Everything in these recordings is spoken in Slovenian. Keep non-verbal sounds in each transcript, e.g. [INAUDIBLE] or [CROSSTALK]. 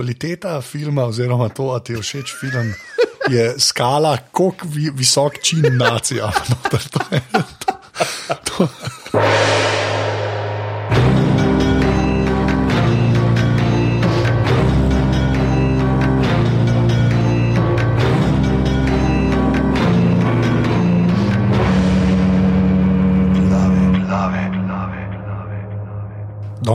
kvaliteta filma, oziroma to, da ti je všeč film, je skala, koliko vi, visok čin nacija. [LAUGHS] To, to, to.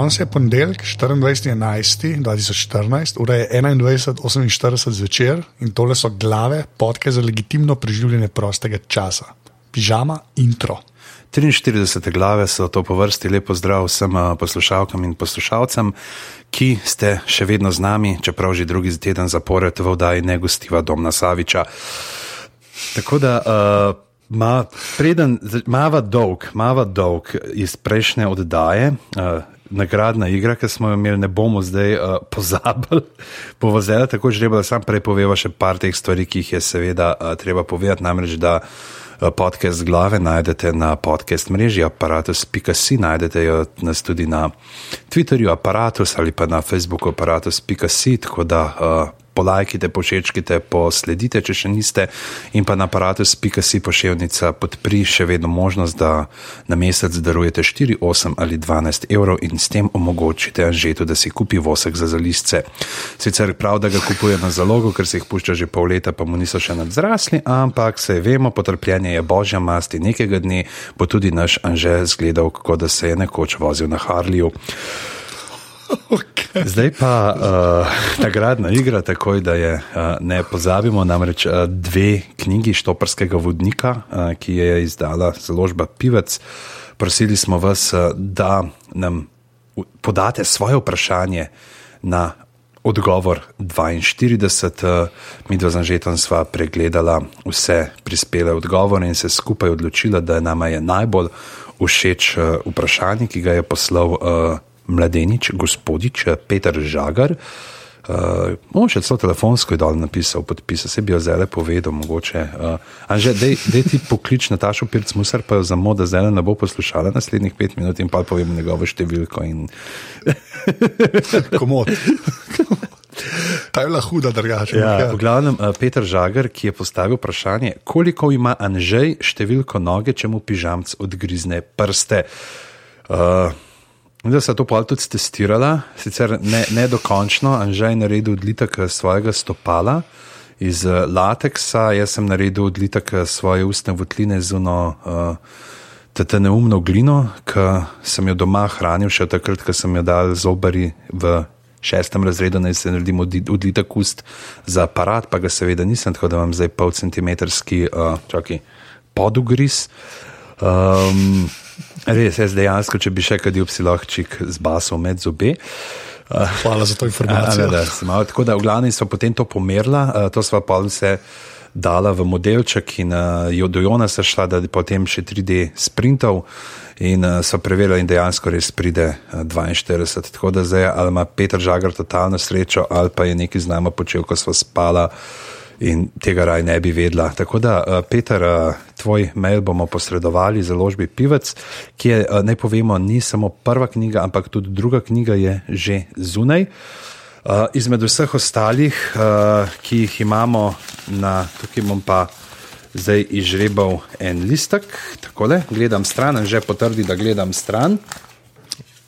Danes je ponedeljek, 24.11.2014, ura je 21.48 zvečer in tole so glave podke za legitimno preživljanje prostega časa. Pižama intro. 43 glave so to po vrsti, lepo zdrav vsem eh, poslušalkam in poslušalcem, ki ste še vedno z nami, čeprav že drugi teden zapored v oddaji ne gostiva Domna Saviča. Tako da. Uh, Ma, preden, mava dolg, mava dolg iz prejšnje oddaje, uh, nagradna igra, ki smo jo imeli, ne bomo zdaj uh, pozabili. [LAUGHS] Povozela tako že treba, da sam prej poveva še par teh stvari, ki jih je seveda uh, treba povedati. Namreč, da uh, podcast glave najdete na podcast mreži aparatus.si, najdete jo nas tudi na Twitterju aparatus ali pa na Facebooku aparatus.si, tako da. Uh, polajkite, pošečkite, posledite, če še niste, in pa na aparatus.si pošiljnica podpri še vedno možnost, da na mesec darujete 4, 8 ali 12 evrov in s tem omogočite Anžetu, da si kupi vosek za zalisce. Sicer prav, da ga kupuje na zalogo, ker se jih pušča že pol leta, pa mu niso še nadzrasli, ampak se vemo, potrpljenje je božja mast in nekega dne bo tudi naš Anže zgledal, kot da se je nekoč vozil na Harliju. Okay. Zdaj pa uh, nagradna igra, takoj da je uh, ne pozabimo, namreč uh, dve knjigi Štoprskega vodnika, uh, ki je izdala založba Pivec. Prosili smo vas, uh, da nam podate svoje vprašanje na odgovor 42. Uh, mi dva zanžetom sva pregledala vse prispele odgovore in se skupaj odločila, da nama je najbolj všeč uh, vprašanje, ki ga je poslal. Uh, mladenič, gospodič Peter Žagar. Uh, on še celo telefonsko je dal napisal, podpisal, se bi jo zdaj povedal, mogoče. Uh, Anže, dej, dej ti poklič Natašo Pirc Musar, pa jo za moda zdaj ne bo poslušala naslednjih pet minut in pa povem njegovo številko. In... [LAUGHS] Komod. Ta je bila huda, drugače. Ja, v glavnem, Peter Žagar, ki je postavil vprašanje, koliko ima Anžej številko noge, če mu pižamc odgrizne prste. Uh, Da so to pa tudi testirala, sicer ne, ne dokončno, Anžaj je naredil odlitek eh, svojega stopala iz eh, lateksa, jaz sem naredil odlitek eh, svoje ustne votline z uno uh, neumno glino, ki sem jo doma hranil, še takrat, ko sem jo dal zobari v šestem razredu, da se naredim odlitek ust za aparat, pa ga seveda nisem, tako da imam zdaj pol centimetrski uh, podugriz. Um, Res je, dejansko, če bi še kadil psilohčik z basom med zobe. Hvala za to informacijo. Da, da, malo, tako da, v glavni so potem to pomerila, to sva pa vse dala v modelček in jo do Jona se šla, da bi potem še 3D sprintov in so preverili in dejansko res pride 42. Tako da zdaj ali ima Peter Žagar totalno srečo ali pa je nekaj z nama počel, ko sva spala in tega raj ne bi vedela. Tako da, uh, Peter, uh, tvoj mail bomo posredovali založbi Pivec, ki je, uh, ne povemo, ni samo prva knjiga, ampak tudi druga knjiga je že zunaj. Izmed vseh ostalih, ki jih imamo, na, tukaj bom pa zdaj izžrebal en listek, tako le, gledam stran, že potrdi, da gledam stran.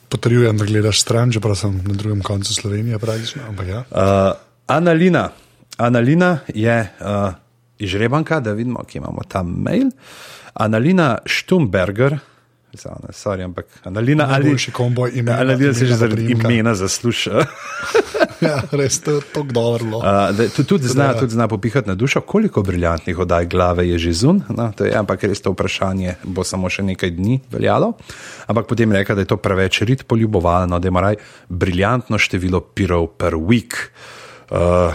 Potrjujem, da gledaš stran, čeprav sem na drugem koncu Slovenije, pravično. Ja. Uh, Analina, Analina je uh, izžrebanka, da vidimo, ki imamo tam mail. Analina Štumberger. Sorry, ampak Analina ali še komboj ima. Analina se že zaradi imena zasluša. [LAUGHS] ja, res to je tako dobro. Uh, tudi zna, tudi zna popihati na dušo, koliko briljantnih oddaj glave je že zun. No, je, ampak res to vprašanje bo samo še nekaj dni veljalo. Ampak potem reka, da je to preveč rit poljubovalno, da ima raj briljantno število pirov per week. Uh,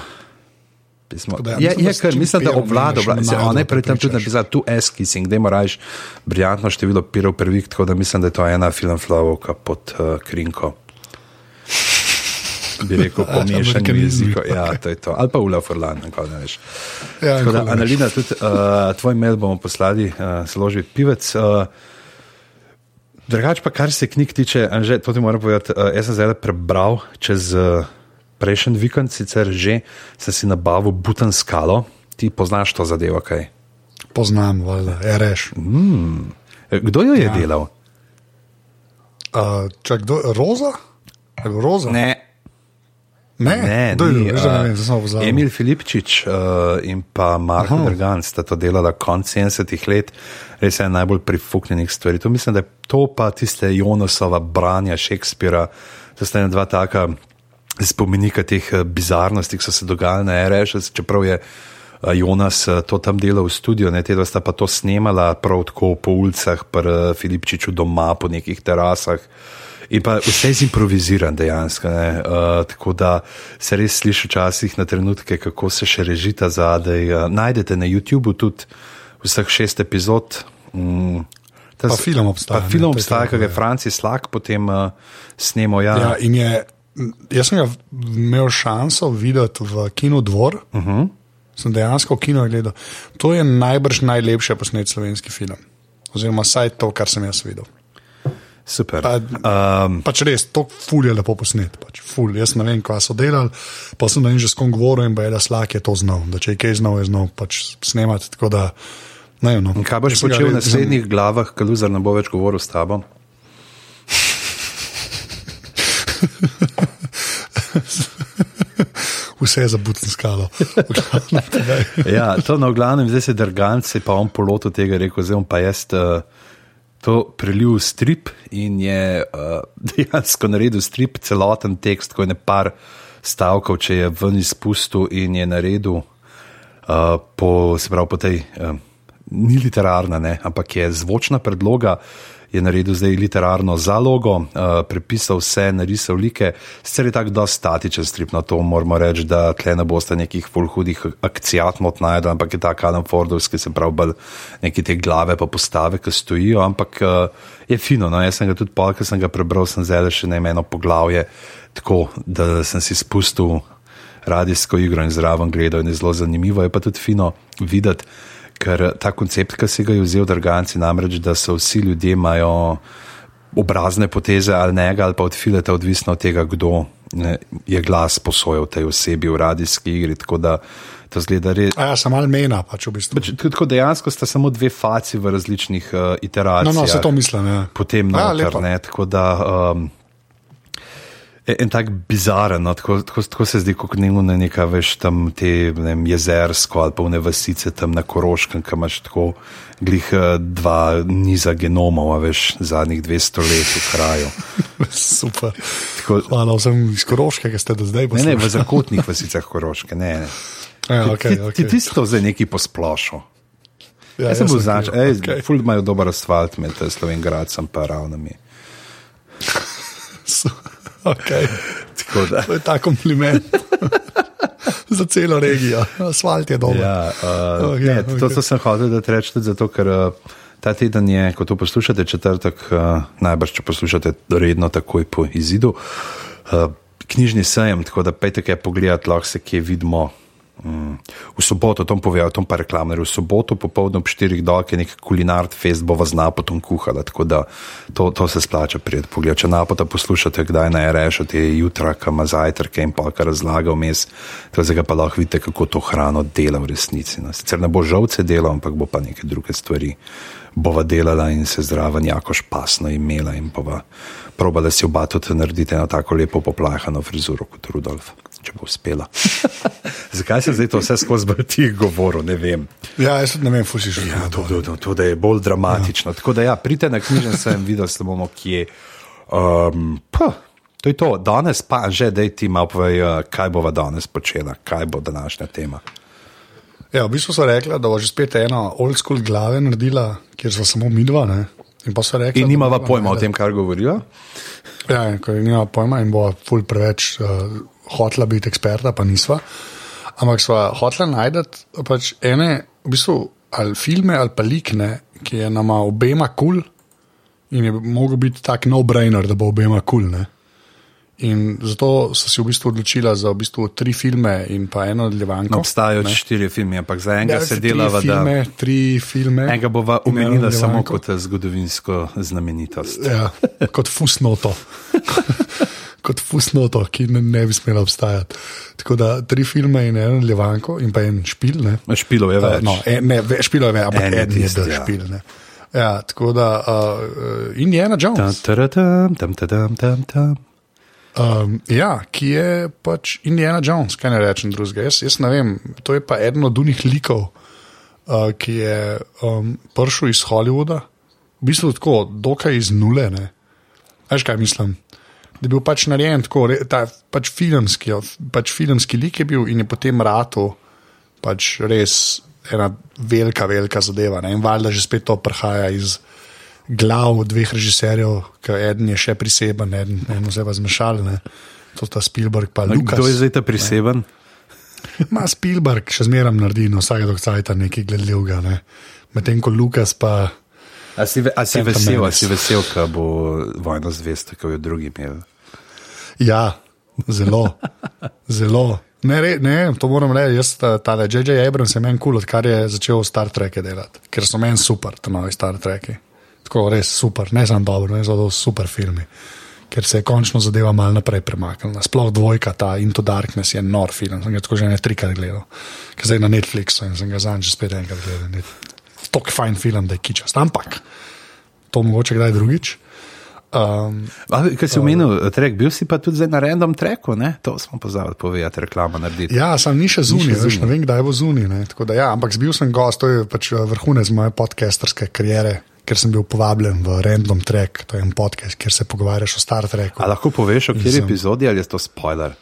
Pismo. Ja, je, je, kar, mislim, da obvlada, se ona je predtem tudi napisala tu eskising, da imaš briljantno število pirov prvih, tako da mislim, da je to ena film flavovka pod uh, krinko. Bi rekel, [LAUGHS] pomešanje jezikov. Ja, to je to. Ali pa Ula Forlan, kako ne veš. Ja, tako da, Analina, tudi uh, tvoj mail bomo poslali, uh, zloži pivec. Uh, Drugač pa, kar se knjig tiče, Anže, to ti moram povedati, uh, jaz sem zdaj prebral čez. Uh, prejšnji vikend sicer že sem si nabavil butan skalo, ti poznaš to zadevo, kaj? Poznam, valjda, reš. Mm. Kdo jo je ja. delal? Uh, čak, kdo, Roza? Roza? Ne. Ne, Ne, kdo je ni, da ne vem, uh. Emil Filipčič uh, in pa Marko Drgan sta to delala konec 70-ih let, res je najbolj prifuknjenih stvari. To mislim, da je to pa tiste Jonasova branja Šekspira, to sta ena dva taka spomenika teh eh, bizarnosti, ki so se dogajale na RS, čeprav je eh, Jonas eh, to tam delal v studiu, ne te dva sta pa to snemala prav tako po ulicah, pri Filipčiču doma, po nekih terasah. In pa vse je improviziran dejansko. Uh, tako da se res sliši včasih na trenutke, kako se še režita zadaj. Uh, najdete na YouTubu tudi vseh šest epizod. Mm, ta film obstaja, Pa ne, film obstaja, ki ga je ja. Francis Slak potem uh, snemal. Ja. Ja, in je, jaz sem ga imel šanso videti v Kinu Dvor. Uh Mhm. -huh. Sem dejansko kino gledal. To je najbrž najlepše posnet slovenski film. Oziroma, vsaj to, kar sem jaz videl. Super. Pa, Um, pač res, to ful je lepo posnet. Pač, ful. Jaz ne vem, kaj so delali, pa sem ne vem, že s kom govoril in da slak je to znal. Da če je kaj znal, je znal pač snemati. Da, ne. No. in kaj boš počel v naslednjih glavah, ko Luzar ne bo več govoril s tabo? [LAUGHS] Vse je za butno skalo. [LAUGHS] ja, to na glavnem, zdaj se drganci, pa on poloto tega rekel, zdaj pa jaz. Uh, To prelil v strip in je uh, [LAUGHS] dejansko naredil strip, celoten tekst, ko je ne par stavkov, če je ven izpustil in je naredil uh, po, se pravi, po tej, uh, ni literarna, ne, ampak je zvočna predloga, je naredil zdaj literarno zalogo, uh, prepisal vse, narisal like, sicer je tako statičen strip, na to moramo reči, da tle ne boste nekih full hudih akcijat mot najdel, ampak je tak Adam Fordovski, se pravi, bolj neki te glave pa postave, ki stojijo, ampak uh, je fino, no, jaz sem ga tudi pol, ker sem ga prebral, sem zdaj še ne eno poglavje, tako da sem si spustil radijsko igro in zraven gledal in je zelo zanimivo, je pa tudi fino videti, ker ta koncept, ki si ga je vzel Drganci, namreč, da so vsi ljudje imajo obrazne poteze ali ne, ali pa od fileta, odvisno od tega, kdo ne, je glas posojal tej osebi v radijski igri. Tako da to zgleda res. Ja, sem mal mena, pač v bistvu. Pač, tako dejansko sta samo dve faci v različnih uh, iteracijah. No, no, se to mislim. Ja. Potem Ja, noter, lepo. ne, tako da. Um, En, en tak bizaren, no, tako, tako, tako se zdi, kot nekaj neka, veš, tam te ne jezersko ali pa vne vasice tam na Koroškem, ki imaš tako glih eh, dva niza genomov, a veš, zadnjih 200 let v kraju. [LAUGHS] Super. Tako, Hvala vsem iz Koroške, ki ste do zdaj ne, ne, v poslušali. zakotnih [LAUGHS] vasicah Koroške, ne. ne. Ja, okay, Ti, ti, okay. ti si to zdaj neki posplošil. Ja, Jaz sem bil sem znač, kriv, hej, okej. ful imajo dober asfalt med eh, Slovengradcem pa ravnami. [LAUGHS] Okay. Tako da. To je ta kompliment. [LAUGHS] Za celo regijo. Asfalt je dober. Ja, uh, Ok, ne, to, ok. to sem hotel da reči tudi zato, ker uh, ta teden je, ko to poslušate, četrtek, uh, najbrž če poslušate redno, takoj po izidu, uh, knjižni sejem, tako da pejte kaj pogledati, lahko se kje vidimo. Mm. V soboto, to povedal, to pa reklamner, v soboto popoldne ob 4 dolke nek kulinart fest bo vas napotom kuhala, tako da to, to se splača prijeti pogled. Če napota poslušate, kdaj naj rešite te jutra, kam ima zajtrke in pa kar razlaga vmes, zdaj pa lahko vidite, kako to hrano dela v resnici. No. Sicer ne bo žovce delal, ampak bo pa neke druge stvari bova delala in se zraven jako špasno imela in bova probala si oba tudi narediti eno tako lepo poplahano frizuro kot Rudolf, če bo uspela. [LAUGHS] Zakaj se zdaj to vse skozi vrti govoril, ne vem. Ja, jaz ne vem, fusi že. Ja, to, to, to, to, da je bolj dramatično. Ja. Tako da ja, pridite na knjižen sem videl, da bomo kje. Um, pa, to je to, danes pa že, da ti malo povej, uh, kaj bova danes počela, kaj bo današnja tema. Ja, v bistvu so rekla, da bo že spet ena old school glave naredila, kjer so samo midva. Ne? In pa so rekli, In nimava pojma o tem, kar govorijo. Ja, in ko nima pojma in bo ful preveč uh, hotla biti eksperta, pa nisva. Ampak sva hotla najti pač ene, v bistvu, ali filme ali pa likne, ki je nama obema kul cool in je mogel biti tak no-brainer, da bo obema kul. Cool, in zato so se v bistvu odločila za v bistvu tri filme in pa eno nadaljevanko. No, obstajajo štiri filme, ampak za enega Ja, se delava, da filme, tri filme. enega bova umenila samo kot eh, zgodovinsko znamenitost. Ja, kot fusnoto. [LAUGHS] kot fusnoto, ki ne, ne bi smela obstajati. Tako da tri filme in eno Levanko in pa en špil. Ne. Špilo je več. Uh, no, en, ne, ve- špilo je več, ampak En en je je del ja. špil. Ne. Ja, tako da uh, Indiana Tam, Jones, taratam, tam, tam, tam, tam. um, ja, ki je pač Indiana Jones, kaj ne rečem drugega. Jaz, jaz ne vem, to je pa eden od unih likov, uh, ki je um, prišel iz Hollywooda, v bistvu tako, dokaj iz nule. Ne. Veš kaj mislim? Da je bil pač narejen tako, ta, pač, filmski, pač filmski lik je bil in je potem ratu pač res ena velika, velika zadeva. Ne? In valjda že spet to prihaja iz glav dveh režiserjev, ki eden je še priseben, eden, eno se pa zmešal. Ne? To sta Spielberg pa Lukas. Kdo je zdaj ta priseben? Ma Spielberg še zmeraj naredi na vsake dokcajta nekaj gledljivega. Ne? Medtem ko Lukas pa. A si, ve- a si vesel, a si vesel, da bo vojna zvesta, kot jo drugi imeli? Ja, zelo, [LAUGHS] zelo. Ne, re, ne, to moram reči. Jaz, ta, ta J.J. Abrams je meni kul, cool, odkar je začel Star Trek delati, ker so meni super, ti novi Star Treki. Tako res super, ne samo dobro, ne samo super filmi. Ker se je končno zadeva malo naprej premaknila. Sploh dvojka, ta Into Darkness je nor film, sem ga tako že ne trikrat gledal, ker zdaj na Netflixu in sem ga zanj že spet enkrat gledal. Tok fajn film, da je kičast, ampak to mogoče kdaj drugič. Um, Kaj si omenil, trek, bil si pa tudi na random treku, ne? to smo pozabili povedati, reklama narediti. Ja, sem ni še zunaj, veš, ne vem, kdaj bo zunaj. Ja, ampak bil sem gost, to je pač eh, vrhunec moje podcasterske kariere, ker sem bil povabljen v Random Track, to je en podcast, kjer se pogovarjaš o Star Treku. A lahko poveš, o kateri epizodi ali je to spoiler?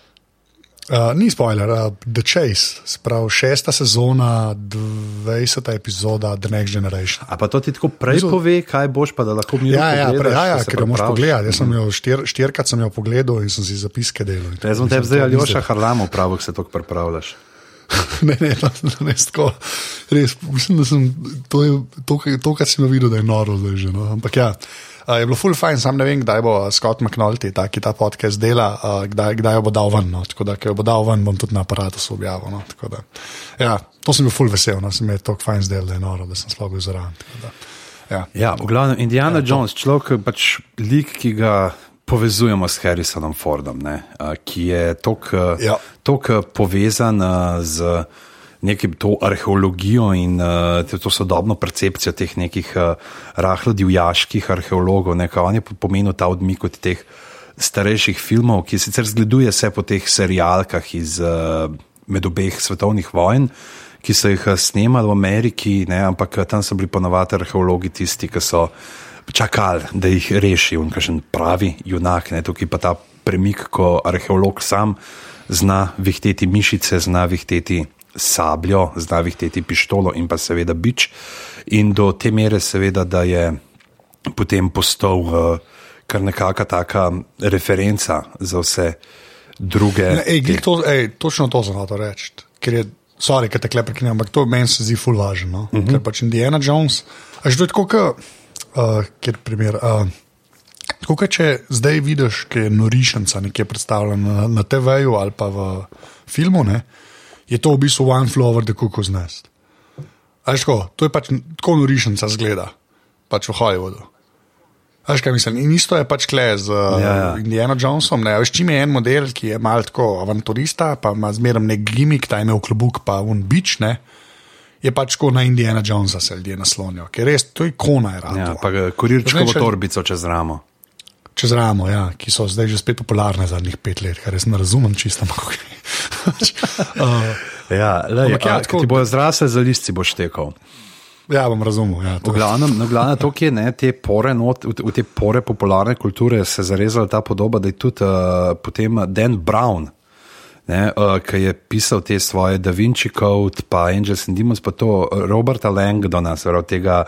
Uh, ni spoiler, uh, The Chase, sprav šesta sezona, 20. epizoda The Next Generation. A pa to ti tako prej Mislim- pove, kaj boš, pa da lahko mi Ja, ja, pre, ja, ja ker jo moraš pogledati. Jaz sem jo štir, štirikrat sem jo pogledal in sem si zapiske delal. Jaz sem tebi zdaj ali Joša Harlamov pravi, ko se to pripravljaš. [LAUGHS] ne, ne, ne, ne, tako. Res, mislim, da sem to, je, to, to kar sem videl, da je noro zdaj že. No. Ampak ja, a, je bilo full fajn, sam ne vem, kdaj bo Scott McNulty, ta, ki ta podcast dela, a, kdaj, kdaj jo bo dal ven. No. Tako da, ko jo bo dal ven, bom tudi na aparatu objavil. No. Tako Da, ja, to sem bil full vesel, no. sem je tako fajn zdel, da je noro, da sem sploh bil zraven. Ja. Ja, v glavnem, Indiana ja, Jones, človek, pač lik, ki ga povezujemo s Harrisonom Fordom, ne, a, ki je tako Ja. ja. povezan a, z nekim to arheologijo in a, to, sodobno percepcijo teh nekih a, rahlo divjaških arheologov. Ne, on je po- pomenil ta odmik od teh starejših filmov, ki sicer zgleduje se po teh serijalkah iz a, med obeh svetovnih vojn. Ki so jih snemali v Ameriki, ne, ampak tam so bili ponovadi arheologi tisti, ki so čakali, da jih reši in kažen pravi junak. Ne, tukaj pa ta premik, ko arheolog sam zna vihteti mišice, zna vihteti sabljo, zna vihteti pištolo in pa seveda bič. In do te mere, seveda, da je potem postal uh, kar nekakšna taka referenca za vse druge. Ne, ej, to, ej, točno to sem hotel reči. Ker je, sorry, ker te klepe prekinem, ampak to meni se zdi full važno. No? Uh -huh. Ker pač Indiana Jones, a že to je tako, kot, uh, kjer primer. Uh, Tako kot če zdaj vidiš, ki je norišnica nekje predstavljena na, na TV-ju ali pa v filmu, ne, je to v bistvu one flow over the cuckoo's nest. A veš Tako, to je pač tako norišnica zgleda, pač v Hollywoodu. Veš kaj mislim? In isto je pač kle z uh, Ja, ja, ja. ja. Indiana Jonesom. Ne? Veš, čim je en model, ki je mal tako avanturista, pa ima zmeraj nek gimik, ta je imel klobuk, pa un bič, ne? je pač tako na Indiana Jonesa se ljudje naslonijo, ker res to je ikona. Je Ja, ratala. pa Zdaj, če- torbico čez ramo. Čez ramo, ja, ki so zdaj že spet popularne zadnjih pet let, kar res ne razumem čisto. uh, [LAUGHS] Ja, lej, Ampak ja, a, tako- ko ti bojo zrasle za listi, boš tekel. ja, bom razumel. Ja, to V glavnem, no, glavnem to, ki je ne, te pore, not, v, v te pore popularne kulture se zarezala ta podoba, da je tudi uh, potem Dan Brown, ne, uh, ki je pisal te svoje Da Vinci Code, pa Angels and Demons, pa to uh, Roberta Langdona, se pravi tega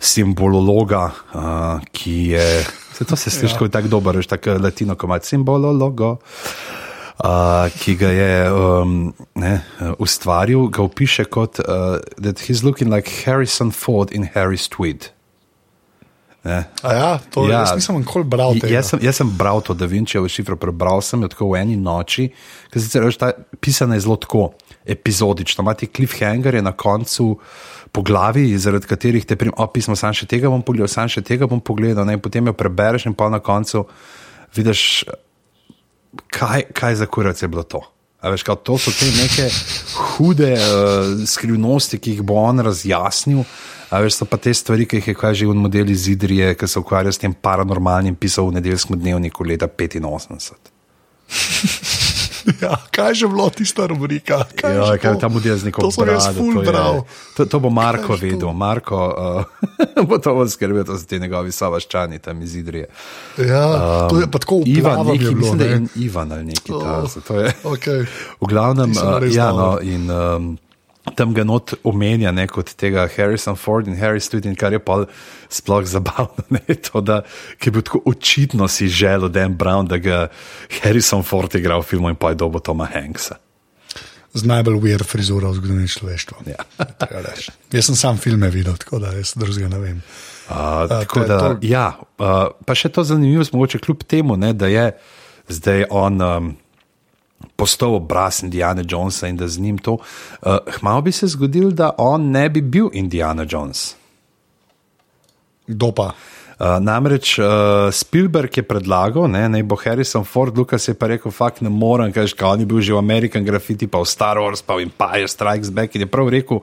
simbolologa, uh, ki je. Se to se sliši kot ja. tako dober, veš, tako latino, kot ima simbolologo. Uh, ki ga je um, ne, ustvaril, ga opiše kot uh, da he's looking like Harrison Ford in Harry's tweed. Ja, to ja, Ja. jaz nisem nikoli bral tega. Jaz sem, jaz sem bral to Da Vinčijevo šifro, prebral sem jo tako v eni noči, ker sicer veš, ta pisana je zelo tako epizodično. Imate cliffhangerje na koncu poglavi, zaradi katerih te prim, o, pismo, sam še tega bom pogledal, sam še tega bom pogledal, ne, in potem jo prebereš in pa na koncu vidiš kaj, kaj za kurac je bilo to. A Veš, kao, to so te neke hude uh, skrivnosti, ki jih bo on razjasnil. A veš, so pa te stvari, ki jih je kaj že v modeli Zidrije, ki se ukvarja s tem paranormalnim, pisal v nedeljskem dnevniku leta 85. Ja, kaj je že bilo tista rubrika? Kaj je Ja, kaj tam je z nekom To ful to, je- to, to bo Marko Kaj je to? vedel, Marko uh, [LAUGHS] bo to skrbel, to so ti njegovi savaščani tam iz Idrije. Ja, to je pa tako Ivan, neki, bilo. mislim, da je ne. Ivan ali neki Oh, ta. Je. okej. [LAUGHS] V glavnem, uh, ja, no, in um, tam ga not omenja ne, kot tega Harrison Ford in Harry in kar je pa sploh zabavno, [LAUGHS] ne, to, da ki je bil tako očitno si želel Dan Brown, da ga Harrison Ford igra v filmu in pa je dobo Toma Hanksa. Z najbolj weird frizuro v zgodovini človeštva. Ja. [LAUGHS] Jaz sem sam filme videl, tako da jaz drugega ne vem. Uh, tako da, to- ja, uh, pa še to zanimivo, mogoče kljub temu, ne, da je zdaj on um, postal obraz Indiana Jonesa in da z njim to. Uh, Hmalo bi se zgodil, da on ne bi bil Indiana Jones. Kdo pa? Uh, namreč uh, Spielberg je predlagal, ne, naj bo Harrison Ford, Lukas je pa rekel, fakt ne morem, ker on je bil že v American Graffiti, pa v Star Wars, pa v Empire Strikes Back in je prav rekel,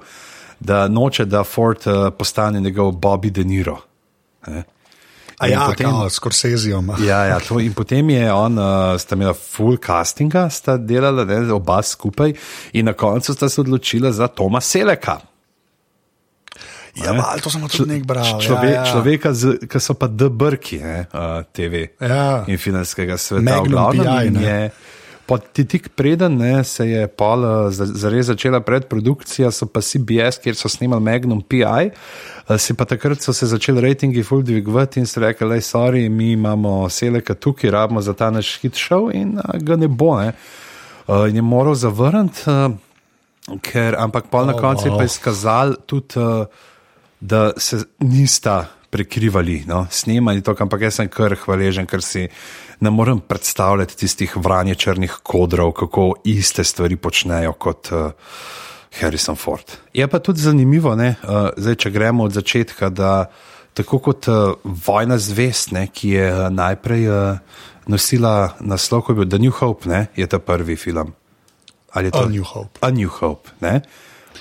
da noče, da Ford uh, postane njegov Bobby De Niro. Ne. A ja, potem- kao, s Corsezijom. [LAUGHS] Ja, ja, to, in potem je on, uh, sta imela full castinga, sta delala ne, oba skupaj, in na koncu sta se odločila za Toma Seleka. Ja, mal, to sem tudi nek bral. Človek, ja, ja. Človeka, z- ki so pa D-brki, uh, TV Ja. in filmskega sveta. Magnum v glavnem, PI, in je, po ti tik preden ne, se je pol za- zares začela predprodukcija, so pa CBS, kjer so snimali Magnum PI. Uh, se pa takrat so se začeli rejtingi full dvigovati in so rekli, da sorry, mi imamo seleka tukaj, rabimo za ta naš hit show in uh, ga ne bo. Ne. Uh, in je moral zavrniti, uh, ker, ampak pol na Oh, koncu je pa wow. izkazal tudi, uh, da se nista prekrivali, no, snemali to, ampak jaz sem kar hvaležen, ker si ne morem predstavljati tistih vranje črnih kodrov, kako iste stvari počnejo kot uh, Harrison Ford. Je pa tudi zanimivo, ne, uh, zdaj, če gremo od začetka, da tako kot uh, Vojna zvest, ne, ki je uh, najprej uh, nosila naslov, ko je bil The New Hope, ne, je ta prvi film. Ali je to A New Hope. A New Hope. Ne?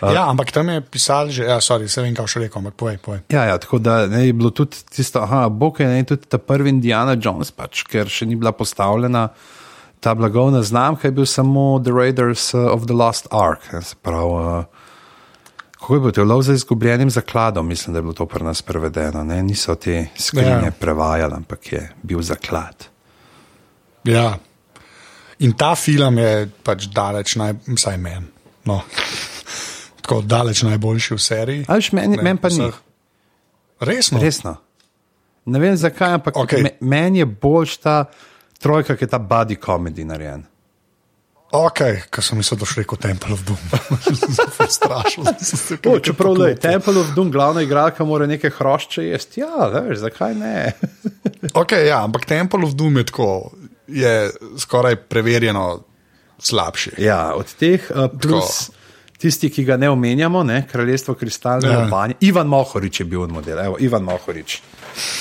Ja, ampak tam je pisal že, ja, sorry, se vem, kaj še rekel, ampak povej, povej. Ja, ja, tako da ne, je bilo tudi tisto, aha, Bog je ne, tudi ta prvi Indiana Jones, pač, ker še ni bila postavljena ta blagovna znamka, je bil samo The Raiders uh, of the Lost Ark. ne, Se pravi, uh, kako je bilo to, lov za izgubljenim zakladom, mislim, da je bilo to pri nas prevedeno. Ne? Niso te skrinje Ja. prevajali, ampak je bil zaklad. Ja. In ta film je pač daleč, naj, vsaj meni. No. Tako daleč najboljši v seriji. Ali meni, Ne, meni pa ni. vseh. Resno? Resno. Ne vem zakaj, ampak okay. me, meni je boljš ta trojka, ki je ta body comedy narejen. Ok, ker sem mislil, da še rekel Temple of Doom. [LAUGHS] Strašno. [LAUGHS] O, čeprav je Temple of Doom, glavna igralka, mora nekaj hrošče jesti. Ja, veš, zakaj ne? [LAUGHS] Ok, ja, ampak Temple of Doom je tako, je skoraj preverjeno slabši. Ja, od teh uh, plus tisti, ki ga ne omenjamo, ne, Kraljestvo kristalne Ja. lobanje. Ivan Mohorič je bil model, evo, Ivan Mohorič.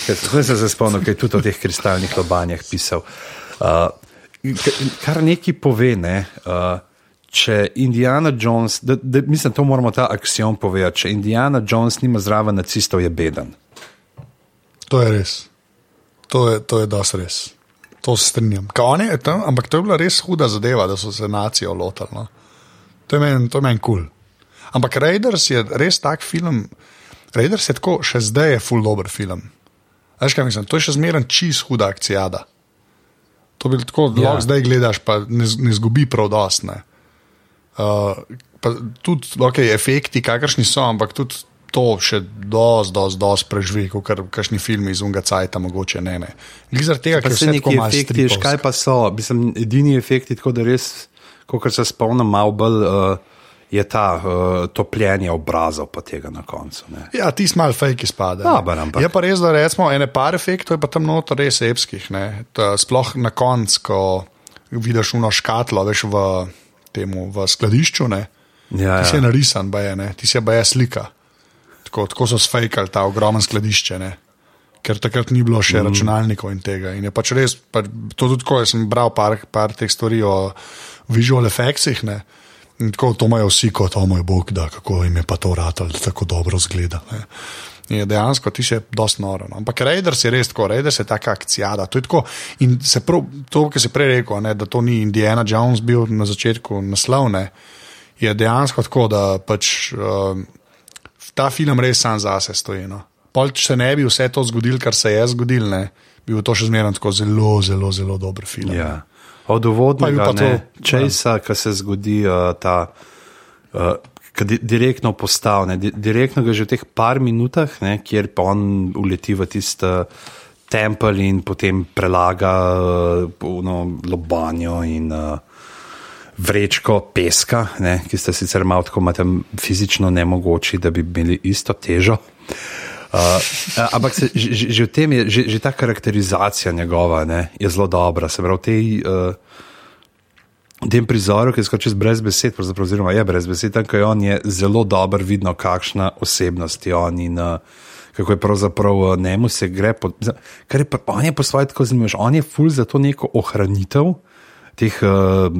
Zdaj sem se spomnil, kaj je tudi o teh kristalnih lobanjah pisal. Uh, kar neki pove, ne. Uh, Če Indiana Jones, da, da, mislim, to moramo ta aksiom povedati, če Indiana Jones nima zraven nacistov, je beden. To je res. To je, to je dosti res. To se strinjam. Ka on je tam, ampak to je bila res huda zadeva, da so se nacijo lotili. No. To je meni men kul. Cool. Ampak Raiders je res tak film. Raiders je tako, še zdaj je full dober film. Veš kaj mislim, to je še zmeraj čist huda akcijada. To bi tako, Ja. ja. zdaj gledaš, pa ne, ne zgubi prav dosti. ne. Uh, tudi okay, efekti, kakršni so, ampak tudi to še dosti, dosti, dosti preživi, kot kar kakšni filmi iz unga cajta, mogoče ne. ne. Glede zaradi tega, ker se tako malo efekti, veš, kaj pa so. Mislim, edini efekti, tako da res, kot se spomnim, malo bolj uh, je ta uh, topljenje obrazov, pa tega na koncu. Ne. Ja, ti smo malo fake izpade. Dober, ampak- Je pa res, da recimo ene par efektov je pa tam noter res epskih. sploh na koncu, ko vidiš uno škatlo, veš v, temu, v skladišču, ne. Ja, Ti si je ja. narisan, baje, ne. ti si je baje slika. Tako, tako so sfejkali ta ogromen skladišče. Ne. ker takrat ni bilo še mm. računalnikov in tega. In je pač res, pač, to tudi tako, jaz sem bral par, par teh stvari o visual effectsih. Ne? In tako to imajo vsi, kot o moj bog, da kako jim je pa to vrtal, da tako dobro zgleda. Ne? Je dejansko ti še dosti noro. No. Ampak Raiders je res tako, Raiders je taka akcija. To je tako. In se prav, to, kar si prej rekel, ne, da to ni Indiana Jones bil na začetku naslovne, je dejansko tako, da pač uh, ta film res sam zase stoji. No. Pol, če se ne bi vse to zgodilo, kar se je zgodilo, bi bil to še zmeraj tako zelo, zelo, zelo dober film. Ja. Od uvodnega česa, ja. ki se zgodi uh, ta. Uh, Direktno postavljen, direktno ga že v teh par minutah, ne, kjer pa on uleti v tisti tempelj in potem prelaga uh, lobanjo in uh, vrečko peska, ne, ki ste sicer malo tako fizično nemogoči, da bi imeli isto težo. Uh, ampak se, že, že v tem je, že, že ta karakterizacija njegova ne, je zelo dobra. Se pravi, v tej, uh, tem prizoru, ki je skočil brez besed, oziroma je brez besed, tam je on je zelo dobro vidno, kakšna osebnost je on in uh, kako je pravzaprav uh, njemu se gre. Po, kar je pa, on je po svoje tako zanimiv, on je ful za to neko ohranitev teh. Uh,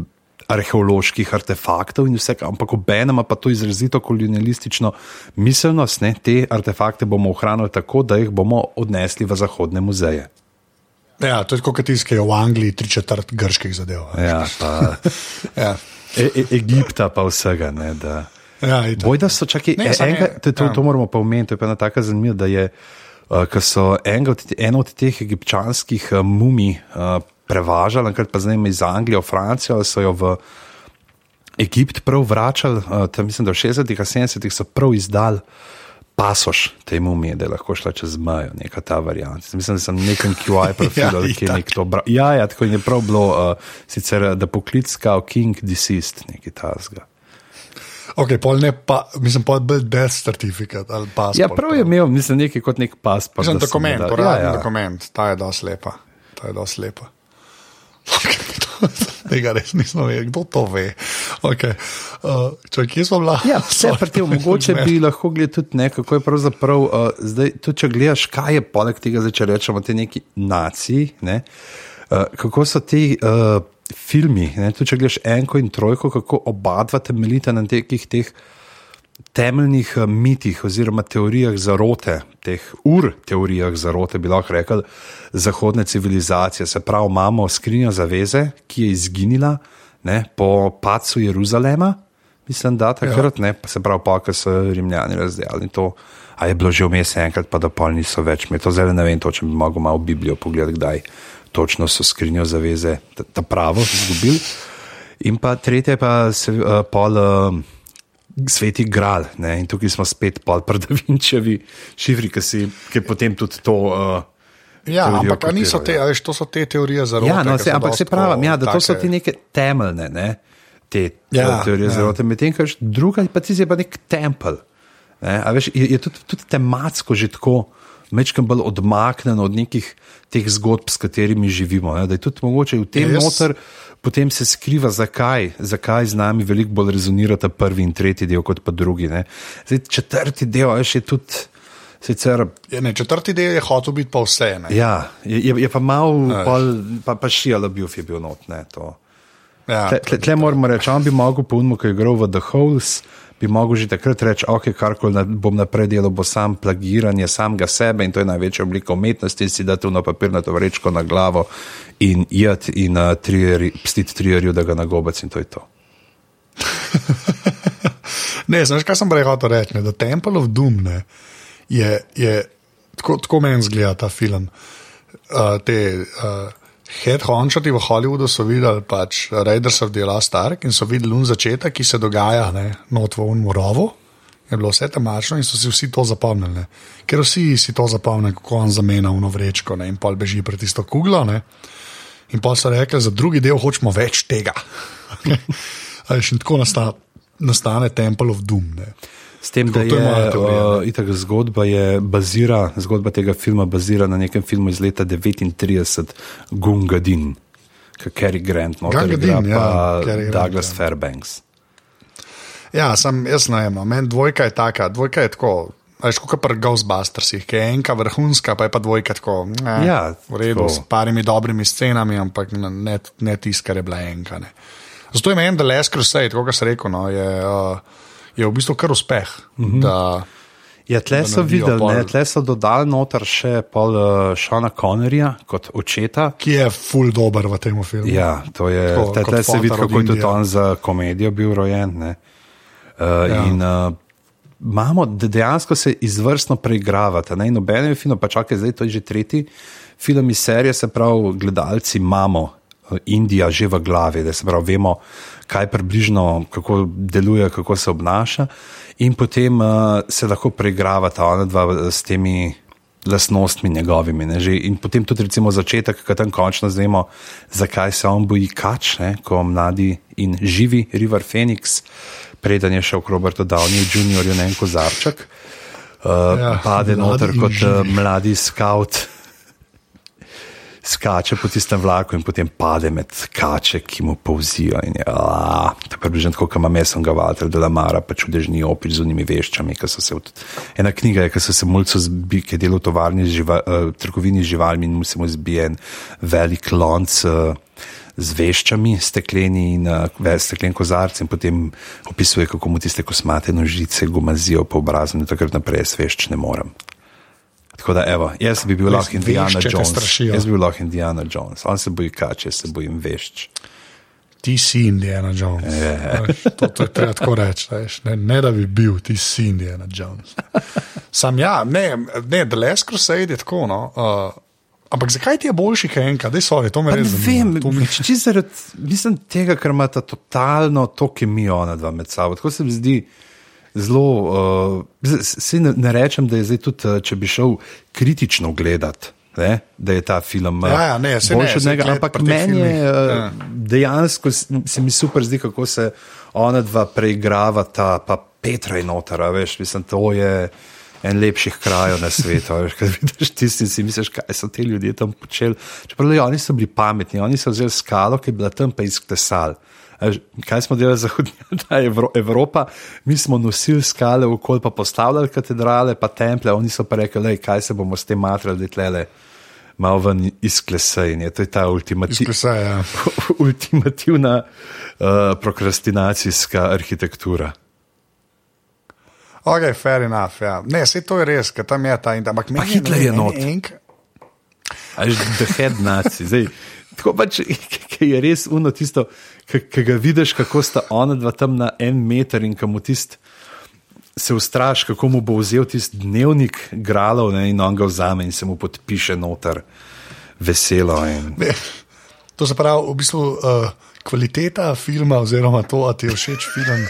arheoloških artefaktov in vse, ampak obenem pa to izrazito kolonialistično miselnost, ne, te artefakte bomo ohranili tako, da jih bomo odnesli v zahodne muzeje. Ja, to je kot tiskaj v Angliji, tri četrt grških zadev. Ja, pa, [LAUGHS] ja. E, e, Egipta pa vsega. Ne, da, ja, boj, da so čakaj, ne, e, enega, to, to, ja. to moramo pa omeniti, to je pa ena taka zanimiva, da je. Uh, Ker so od, eno od teh egipčanskih uh, mumij uh, prevažali, enkrat pa zdaj iz Anglije v Francijo, so jo v Egipt prav vračali, uh, tam mislim, da v 60-ih, 70-ih so prav izdali. Pasoš te mumije, da je lahko šla čez mejo, neka ta varianta. Mislim, da sem nekem QI [LAUGHS] profilu, ja, ki je nek to bral. Ja, ja, tako je prav bilo, uh, sicer da poklic kao King Deceased, neki tasga. Ok, pol ne pa, mislim, pa bil death certificate ali pasport. Ja, prav je imel, mislim, nekaj kot nek pasport. Mislim, dokument, uradni ja, ja. dokument, ta je dosti lepa. Ta je dosti lepa. [LAUGHS] Tega res nismo vedeli, kdo to ve. Okay. Uh, če, kje smo bili? Ja, vse vrti, mogoče bi lahko gledali tudi nekaj, kako je pravzaprav. Uh, zdaj, tudi če gledaš, kaj je poleg tega, zdaj, če rečemo te neki naciji, ne, uh, kako so ti uh, filmi, ne, tudi če gledaš enko in trojko, kako oba dva temeljita na nekih teh. teh temeljnih eh, mitih oziroma teorijah zarote, teh ur teorijah zarote, bi lahko rekel, zahodne civilizacije. Se pravi, imamo skrinjo zaveze, ki je izginila ne, po pacu Jeruzalema, mislim, da takrat, ja. ne, se pravi, pa ker so Rimljani razdelili to. A je bilo že vmes enkrat, pa da pol niso več. Mi to zdaj ne vem, če bi mogel malo Biblijo pogledati, kdaj točno so skrinjo zaveze, ta, ta pravo izgubili. In pa tretje, pa se uh, pol. Uh, sveti gral. Ne? In tukaj smo spet podprdavinčevi šifri, ki si ki potem tudi to. Uh, Ja, ampak niso te, ali to so te teorije zarote? Ja, no, se, ampak se pravi, ja, da take... to so ti neke temeljne ne, te ja, teorije ja. zarote, medtem ko druga pa ti je pa nek tempelj. Ne, veš, je, je tudi, tudi tematsko že tako, mečkam bolj odmaknen od nekih teh zgodb, s katerimi živimo. Ne, da je tudi mogoče v tem yes. noter potem se skriva, zakaj, zakaj z nami veliko bolj rezonirata prvi in tretji del, kot pa drugi. Zdaj, četrti del je še tudi. Sicer, je, ne, četrti del je hotel biti pa vse. Ne? Ja, je, je pa malo, pa, pa šijalo bil, je bil not. Ne, ja, tle, tle, tle moramo reči, on bi mogel po unmu, ki je igral v The Holes, bi mogel že takrat reči, ok, karkoli bom naprej delal, bo sam plagiranje samega sebe in to je največja oblika umetnosti, si da tu na papirnato vrečko na glavo in jed in uh, pstiti trijerju, da ga nagobec in to je to. [LAUGHS] ne, znaš, kaj sem prej hotel reči, da Temple of Doom ne, je, je tako, tako meni zgleda ta film. Uh, te, uh, Headhunterji v Hollywoodu so videli pač Raiders of the Last Ark in so videli un začetek, ki se dogaja not v Unmorovu. Je bilo vse temačno in so si vsi to zapomnili. Ne. Ker vsi si to zapomnijo, kako on zamenja v novrečko in pol beži pred tisto kuglo. Ne. In pa so rekli, za drugi del hočemo več tega. [LAUGHS] in tako nastane, nastane Temple of Doom. Ne. S tem, da je, je uh, zgodba, je bazira, zgodba tega filma bazira na nekem filmu iz leta 1939, Gungadin, ki je Cary Grant, no, ali pa ja, Douglas ja. Fairbanks. Ja, sem jaz ne vem, meni dvojka je taka, dvojka je tako. Veš, kot pri Ghostbustersih, ki je enka vrhunska, pa je pa dvojka tako. Eh, Ja, v redu, tako. s parimi dobrimi scenami, ampak ne, ne, ne tisto, kar je bila enka. Ne. Zato je meni, da Les Crusade, kot sem rekel, no, je, uh, je v bistvu kar uspeh. Mm. -hmm. Ja, tle Da so videli, pol- ne, tle so dodali noter še pol uh, Šona Connerja kot očeta. Ki je full dober v tem filmu. Ja, to je, Tako, tle, tle se vidi, kako je tudi on za komedijo bil rojen. Ne. Uh, Ja. In uh, imamo, da dejansko se izvrstno preigravate. Ne? In nobeno je fino, pa čakaj, zdaj to je že tretji film iz serije, se pravi, gledalci imamo Indija že v glavi, da se pravi, vemo, kaj približno, kako deluje, kako se obnaša. In potem uh, se lahko preigravata ona dva s temi lastnostmi njegovimi. Ne, že, in potem tudi recimo začetek, ko tam končno znemo, zakaj se on boji kač, ne, ko mladi in živi River Phoenix, preden je šel k Robertu Downeyju Jr., ne en kozarček, uh, Ja, pade noter kot uh, mladi scout. Skače po tistem vlaku in potem pade med kače, ki mu povzijo. Je, a, to je približno tako, kot ima mesom Gavatel, da mara pa čudežni opis z unimi veščami. se Ena knjiga je, ki so se mulcu zbi, ki je delal v tovarni, živa, uh, trgovini z živalmi in mu se mu zbije en velik lonc. Uh, Z veščami, stekleni in uh, steklen kozarc, in potem opisuje, kako mu tiste kosmate nožice gumazijo po obrazu, in takrat naprej jaz vešč ne morem. Tako da, evo, jaz bi bil Res, lahko Indiana te Jones. Jaz bi bil lahko Indiana Jones. On se boji kače, se bojim vešč. Ti si Indiana Jones. [LAUGHS] Ja. Veš, To, to je treba tako reči. veš, Ne, ne da bi bil, ti si Indiana Jones. [LAUGHS] Sam ja, ne, ne The Last Crusade je tako. No, uh, ampak zakaj ti je boljši kot enka? Dej, sorry, to me Pa res zanima. vem, mi- zaradi mislim, tega, ker imata totalno to kemijo ona dva med sabo. Tako se mi zdi zelo. Uh, se ne, ne rečem, da je zdaj tudi, uh, če bi šel kritično gledati. Ne, da je ta film uh, Ja, ja, ne, saj ne, boljši od njega, ampak meni je ja. dejansko se mi super zdi, kako se ona dva preigravata, pa Petra in Notara, veš, mislim, to je en lepših krajev na svetu. Veš, kad vidiš tisti si misliš, kaj so ti ljudje tam počeli. Čeprav le, oni so bili pametni, oni so vzeli skalo, ki je bila tam pa izklesali. Kaj smo delali zahodnja [LAUGHS] Evro, Evropa? Mi smo nosili skale okoli, pa postavljali katedrale, pa temple, oni so pa rekli, "Lej, kaj se bomo s tem matrali, tlele, malo ven izklesaj. In je to je ta ultimativ, Izklesaj, ja. [LAUGHS] ultimativna uh, prokrastinacijska arhitektura. Ok, fair enough. Ja. Ne, vse to je res, ker tam je ta in tam. Ampak Hitler je not. Enk, Až the head naci. Zdaj, tako pač, ki je res uno tisto, ki ga vidiš, kako sta ona dva tam na en meter in kam tist. Se ustraš, kako mu bo vzel tisti dnevnik gralov ne, in on ga vzame in se mu podpiše noter veselo. In... ne, to se pravi, v bistvu uh, kvaliteta filma, oziroma to, da ti je všeč film,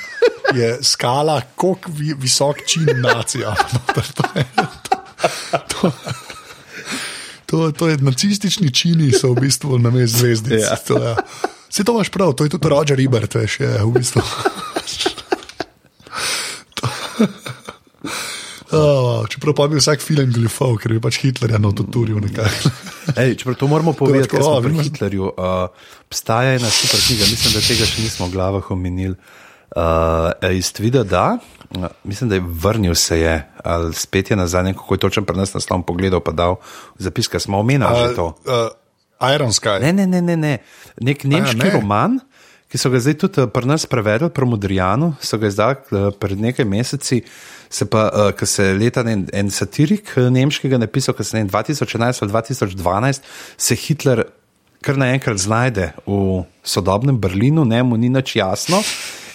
je skala, koliko vi, visok čin nacija. [LAUGHS] To je, to, to, to je nacistični čini, so v bistvu na mestu zvezdic. Ja. To, ja. Vse to imaš prav, to je tudi Roger Ebert, veš, je v bistvu. Oh, čeprav pa bi vsak film glifal, ker bi pač Hitlerja nototuril nekako. Ej, čeprav to moramo povedati, ker smo a, pri? Hitlerju. Uh, obstaja ena super knjiga, mislim, da tega še nismo v glavah omenili. Uh, iz Tvida, da, mislim, da je vrnil se je, ali spet je nazaj, kako je točen pri nas naslov pogledal, pa dal zapis, ker smo omenjali že to. Uh, Iron Sky. Ne, ne, ne, ne, ne. nek nemški ne? ne. roman, ki so ga zdaj tudi eh, pri nas prevedli, pri Modrijanu, so ga izdali eh, pred nekaj meseci. Se pa, uh, ko se je leta en, en satirik eh, nemškega napisal, ko se je 2011 ali 2012, se Hitler kar naenkrat znajde v sodobnem Berlinu, ne mu ni nič jasno.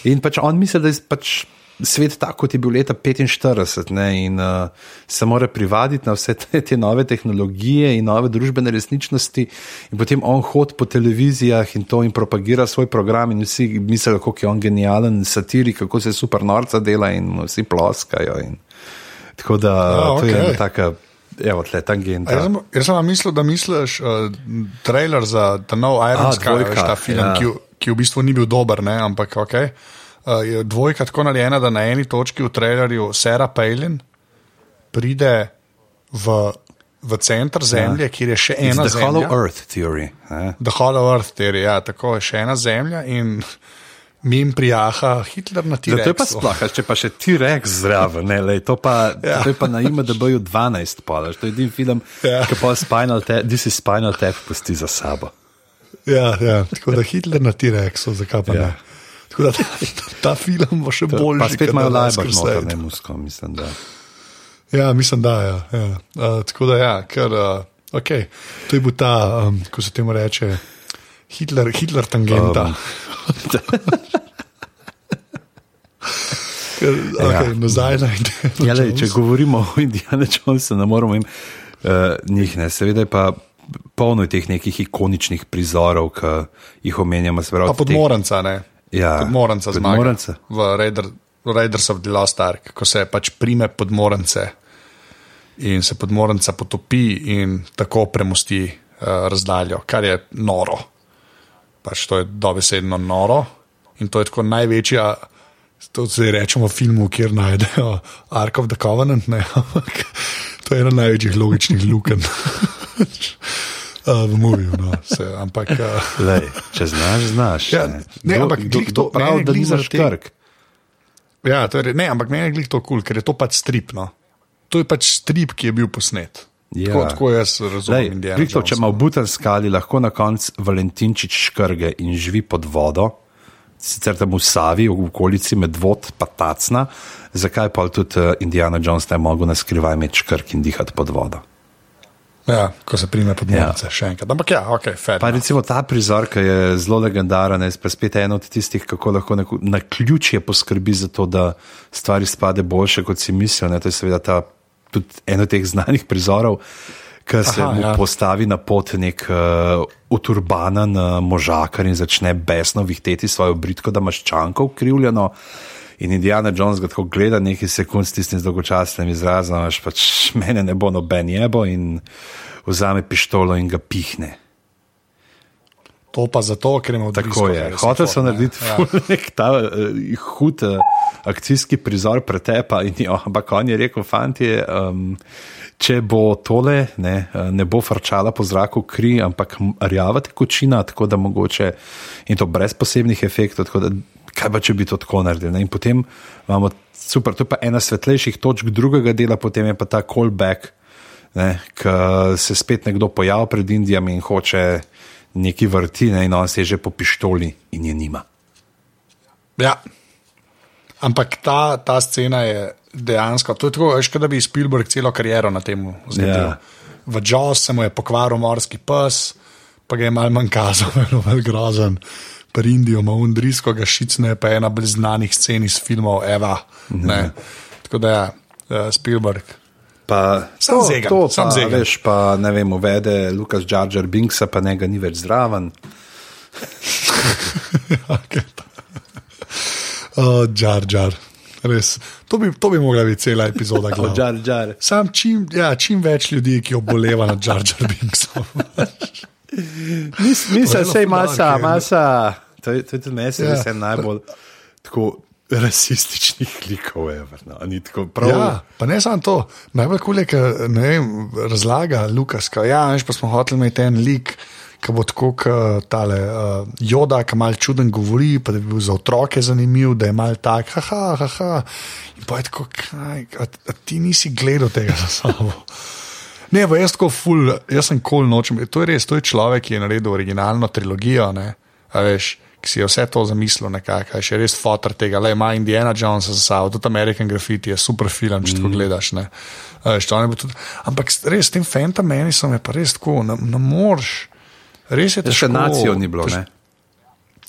In pač on misli, da je pač svet tako, kot je bil leta 45, ne, in uh, se mora privaditi na vse te, te nove tehnologije in nove družbene resničnosti. In potem on hodi po televizijah in to in propagira svoj program, in vsi mislijo, kako je on genijalen, satirik, kako se super norca dela, in vsi ploskajo. In, tako da Ja, to je ena taka, evo, tle, A tangenta. Jaz sem, jaz sem vam mislil, da misliš uh, trailer za The No Iron A, Sky, dvojka, veš, ta film, ja. ja. ki, v- ki v bistvu ni bil dober, ne, ampak ok. Uh, je dvojka tako narejena, da na eni točki v trailerju Sarah Palin pride v, v center zemlje, ja. kjer je še It's ena the Hollow zemlja. Earth theory. Ne? The Hollow Earth theory, ja, tako je še ena zemlja in mem prijaha Hitler na Ja, to je pa sploh, če pa še ti rek zraven, ne, lej, to, pa, ja. To je pa na IMDB-ju 12, palaš. to je edini film, ja. Ki pa Spinal Tap, This is Spinal Tap pusti za sabo. Ja, ja, tako da Hitler na T-Rexu, zakaj pa Ja. ne. Tako da ta, ta film bo še bolj Pa spet imajo lajbar noter, ne musko, mislim, da. Ja, mislim, da ja, ja. Uh, tako da ja, ker uh, okay. to je bil ta, um, ko se temu reče, Hitler, Hitler tangenta. Um. [LAUGHS] Okay, Ja. nazaj na Indiana Ja, lej, če govorimo o Indiana Jonesu, ne moramo jim uh, njih ne. Seveda je pa polno je teh nekih ikoničnih prizorov, ki jih omenjamo. se pravi, Pa teh- podmoranca, ne? Ja, podmoranca zmaga. Podmoranca. V Raider, Raiders of the Lost Ark, ko se pač prime podmorance in se podmoranca potopi in tako premosti uh, razdaljo, kar je noro. Pač to je dobesedno noro in to je tako največja. To zdaj rečemo filmu, kjer najdejo Ark of the Covenant, ne, [LAUGHS] ampak to je ena največjih logičnih luken. Uh, [LAUGHS] v moviju, no, se, ampak uh, Lej, če znaš, znaš. Ja, ne, ampak glih to- pravi, da nimaš tega- trg. Ja, to je, ne, ampak meni je glih to kul, cool, ker je to pač strip. No. To je pač strip, ki je bil posnet. Ja. Tako, tako jaz razumem. Lej, to, če ima v Butan skali, lahko na koncu Valentinčič škrge in živi pod vodo, sicer tam v Savi, v okolici med vod, pa tacna, zakaj pa tudi uh, Indiana Jones ne mogel na skrivaj imeti škrg in dihati pod vodo. Ja, ko se prime podmornice, ja. še enkrat. Ampak ja, ok, fair. Pa recimo ta prizor, ki je zelo legendaren, je spet en od tistih, kako lahko neko- na ključje poskrbi za to, da stvari spade boljše, kot si mislijo. Ne? To je seveda ta, tudi en od teh znanih prizorov, ki se Aha, mu ja. postavi na pot nek uh, uturbanen uh, možakar in začne besno vihteti svojo britko, da imaš čanko ukrivljeno. In Indiana Jones ga tako gleda nekaj sekund s tistim dolgočasnim izrazom, až pač mene ne bo noben jebo in vzame pištolo in ga pihne. To pa zato, ker ima Tako je. Hotel so narediti Ja. nek ta uh, hud uh, akcijski prizor pretepa, in, jo, ampak on je rekel, fanti, um, če bo tole, ne, ne bo frčala po zraku kri, ampak rjava tekočina, tako da mogoče in to brez posebnih efektov. tako da Kaj pa, če bi to tako naredili? Ne? In potem imamo super, to je pa ena svetlejših točk drugega dela, potem je pa ta callback, ki se spet nekdo pojavi pred Indijami in hoče neki vrti, ne, in on se je že po pištoli in je nima. Ja. Ampak ta, ta scena je dejansko, to je tako, veš, da bi Spielberg celo kariero na tem zgradil. Ja. V Jaws se mu je pokvaril morski pes, pa ga je mal manj kazal, [LAUGHS] zelo grozen. Pri Indiju ima undrisko, ga šicne, pa je ena bolj znanih scen iz filmov Eva. Ne. Tako da ja, eh, Spielberg. Pa, Sam to, zegan, to, sam pa, zegan. veš, pa ne vem, uvede Lukas Džardžar Binksa, pa njega ni več zraven. [LAUGHS] Okay. Oh, Džar, džar. Res. To bi, to bi mogla biti cela epizoda. [LAUGHS] glavna. Džardžar. Sam čim, ja, čim več ljudi, ki oboleva nad Jar Jar Binksom. Zelo da je masa, masa. To je, to je tudi meni, Ja. sem najbolj tako rasističnih klikov, ever, no. Ni tako prav. ja, pa ne samo to. Najbolj kul je, ker razlaga Lukas, ja, veš, pa smo hoteli imeti en lik. Ki bo tako, kot tale uh, Joda, ki malo čuden govori, pa da bi bil za otroke zanimiv, da je malo tak, haha, haha. In pa je tako, kaj, a, a ti nisi gledal tega za sabo. Ne, pa jaz tako ful, jaz sem kol nočem. To je res, to je človek, ki je naredil originalno trilogijo, ne, a veš, ki si je vse to zamislil nekako, še res fotor tega, le ima Indiana Jonesa za sabo, tudi American Graffiti je super film, če to gledaš, ne. A veš, to ne bo tudi, ampak res s tem Phantom Menaceom je pa res tako, ne, ne moreš. Res je Ja, Še nacijo ni bilo, tež-?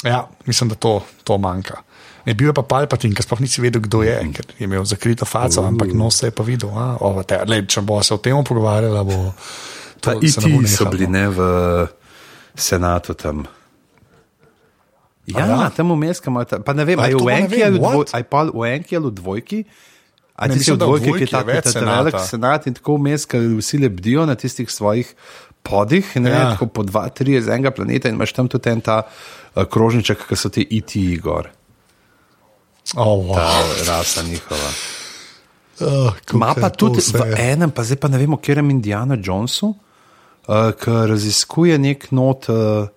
Ja, mislim, da to, to manjka. Ne bil je pa Palpatin, ki sploh nisi vedel, kdo je, ker je imel zakrito faco, ampak nos se je pa videl. A, o, te, le, če bo se o tem pogovarjala, bo to ne bo iti so bili ne v senatu tam. Ja, ja? tam vmes, ta, pa ne vem, ali je v enki ali v dvoj- what? a je pa v enki ali dvojki. A Ne, ti si v da dvojki, ki je je tako velik senat in tako vmes, ker vsi lebdijo na tistih svojih podih, ne, ja. Tako po dva, tri iz enega planeta in imaš tam tudi en ta uh, krožniček, ki so ti IT gor, Oh, wow. ta rasa njihova. oh, Ma pa tudi v enem, pa zdaj pa ne vemo, kjer je Indiana Jonesu, uh, ki raziskuje nek not, uh,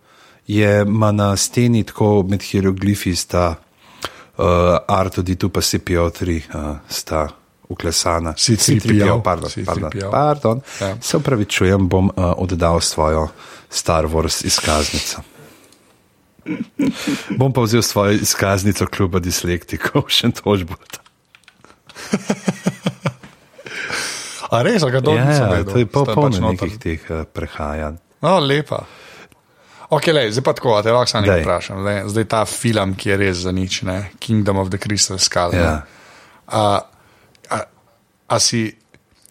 je na steni tako med hieroglifi sta uh, R2D2 pa CPO3 uh, sta uklesana. C3PO, pardon, C3PO. pardon, pardon. Ja. Se upravičujem, bom uh, oddal svojo Star Wars izkaznico. bom pa vzel svojo izkaznico kluba dislektikov, še tožbo. A res, a ga dobro Ja, ja, to je pol Sta polno pač nekih teh uh, prehajanj. No, lepa. Ok, lej, zdaj pa tako, te lahko samo nekaj vprašam. Zdaj, zdaj ta film, ki je res za nič, ne? Kingdom of the Crystal Skull. Ja. A, a si,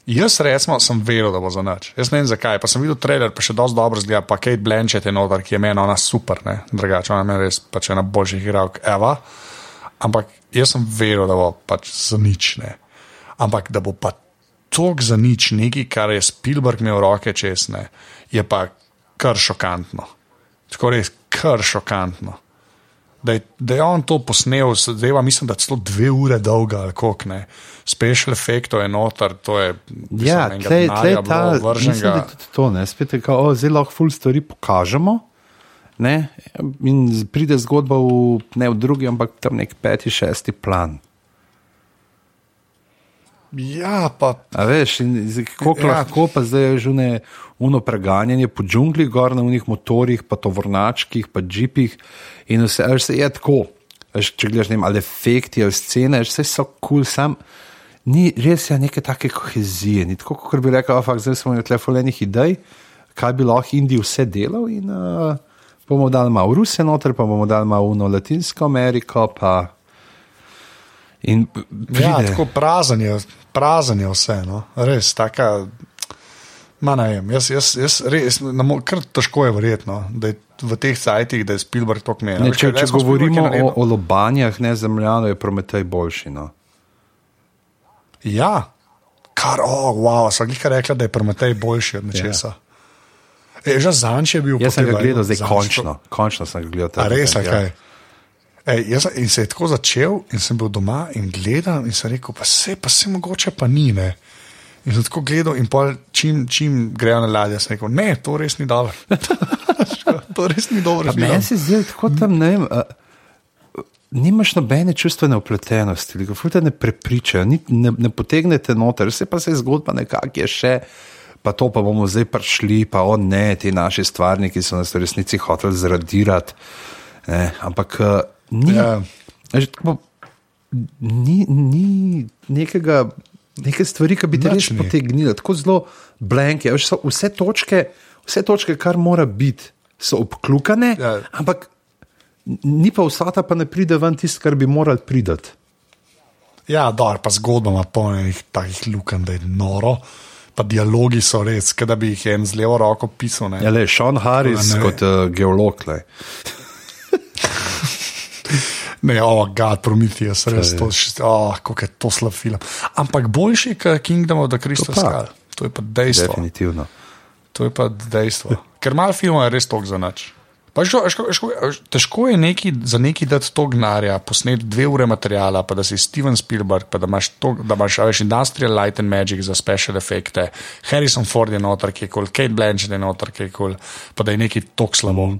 jaz recimo sem veril, da bo za nič. Jaz ne vem zakaj, pa sem videl trailer, pa še dosti dobro zgleda, pa Kate Blanchett je notar, ki je meni ona super, ne, drugače ona meni res pač ena boljših igralk, Eva. Ampak jaz sem veril, da bo pač za nič, ne. Ampak da bo pa tok za nič, nekaj, kar je Spielberg imel roke česne, je pa kar šokantno. Tako res, kar šokantno. Da je, da je on to posnel, pa mislim, da je celo dve ure dolga ali koliko ne. Special efektov je noter, to je. mislim, Ja, tlej bilo ta, mislim, da je tudi to, ne, spet je kao, o, zdaj lahko ful stvari pokažemo. Ne, in pride zgodba v, ne v drugi, ampak tam nek peti, šesti plan. Ja, pa A veš, koliko Ja. ja. lahko pa zdaj je že ne uno preganjanje po džungli, gor na unih motorjih, pa tovornačkih, pa džipih in vse, veš, se je tako. Veš, če gledaš, ne vem, ali efekti ali scene, vse so kul, cool, sam. Ni res je neke take kohezije, ni tako, kot bi rekel, ampak zdaj smo imeli telefonenih idej, kaj bi lahko Indij vse delal in uh, bomo dali malo Rusije noter, pa bomo dali malo Uno Latinsko Ameriko, pa in pride. ja, tako prazen je, prazen je vse. No. Res, taka. Ma vem, jaz, jaz, jaz res, ne mo- kar težko je verjetno, da je v teh cajtih, da je Spielberg to kmel. Ne, če, če govorimo o, o lobanjah, ne zemljano, je Prometej boljši. No. Ja, kar, oh, wow, so jih rekla, da je Prometej boljši od nečesa. Ja. E, že zanč je bil. Jaz sem ga gledal, zdaj Zanč- končno, končno sem ga gledal. A res, vikend, kaj? Ej, jaz, sem- in se je tako začel, in sem bil doma in gledal, in sem rekel, pa se, pa se mogoče pa ni. Ne? In sem tako gledal, in pol, čim, čim grejo na ladje, sem rekel, ne, to res ni dobro. [LAUGHS] to res ni dobro. Ja. Meni se zdi, tako tam ne vem. a, Nimaš nobene čustvene upletenosti, ga te ne prepričajo, ni, ne, ne potegnete noter, vse pa se je zgodba nekako je še, pa to pa bomo zdaj prišli, pa o ne, ti naši stvarniki so nas v resnici hoteli zradirati. Ne, ampak ni, Ja. ja. tako, ni, ni nekega, neke stvari, ki bi te res ni. potegnile, tako zelo blanke. Veš, vse, točke, vse točke, kar mora biti, so obklukane, Ja. ampak ni pa vsata, pa ne pride ven tisto, kar bi moral priti. Ja, dobro, pa zgodba ima polnih takih luken, da je noro. Pa dialogi so res, da bi jih en z levo roko pisal. Ne? Ja, le, Sean Harris Ne. kot uh, geolog. Ne, oh, God, Prometheus, res to, oh, kako je to slab film. Ampak boljši kot Kingdom of the Crystal To. Skull. To je pa dejstvo. Definitivno. To je pa dejstvo. Ker malo filmov je res tok za nič. Pa ško, ško, ško, težko je neki, za neki dati to gnarja, posneti dve ure materijala, pa da si Steven Spielberg, pa da imaš, to, da imaš veš, Industrial Light and Magic za special efekte, Harrison Ford je noter, ki je kul, Kate Blanchett je noter, ki je kul, pa da je neki tok slabo.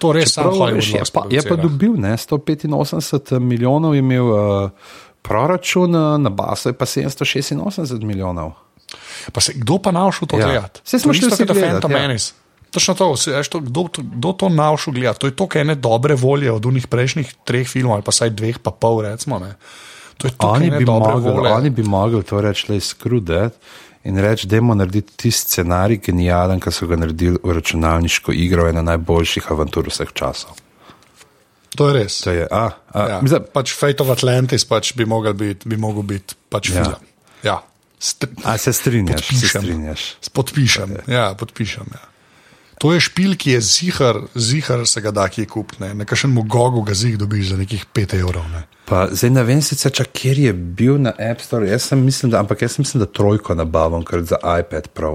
To res sam Prav, Hollywood veš, je, pa, je pa dobil ne, 185 milijonov, je imel uh, proračun, uh, na basu je pa 786 milijonov. Pa se, kdo pa naušel to Ja. gledati? Saj smo To je šli vsi kot The gledat, Phantom ja. Menace. Točno to, veš, to kdo, kdo to naušel gledati? To je to, ene dobre volje od unih prejšnjih treh filmov, ali pa saj dveh, pa pol, recimo. Ne. To je to, Oni ene bi, dobre mogli, volje. oni bi mogli to reči, le skrudet in reči, da moramo narediti tisti scenarij genijalen, ki so ga naredili v računalniško igro, ena najboljših avantur vseh časov. To je res. To je, a, a, Ja. mislim, Pač Fate of Atlantis pač bi mogel biti, bi mogel biti pač Ja. film. Ja. Str a se strinjaš, se Podpišem. strinjaš. podpišem. Ja, podpišem. Ja. To je špil, ki je zihar, zihar se ga da kje kupiti. Ne. Na kakšnem Gogu ga zih dobiš za nekih 5 evrov. Ne. Pa, zdaj ne vem sicer, čak, kjer je bil na App Store, jaz sem mislim, da, ampak jaz mislim, da trojko nabavim, ker za iPad Pro.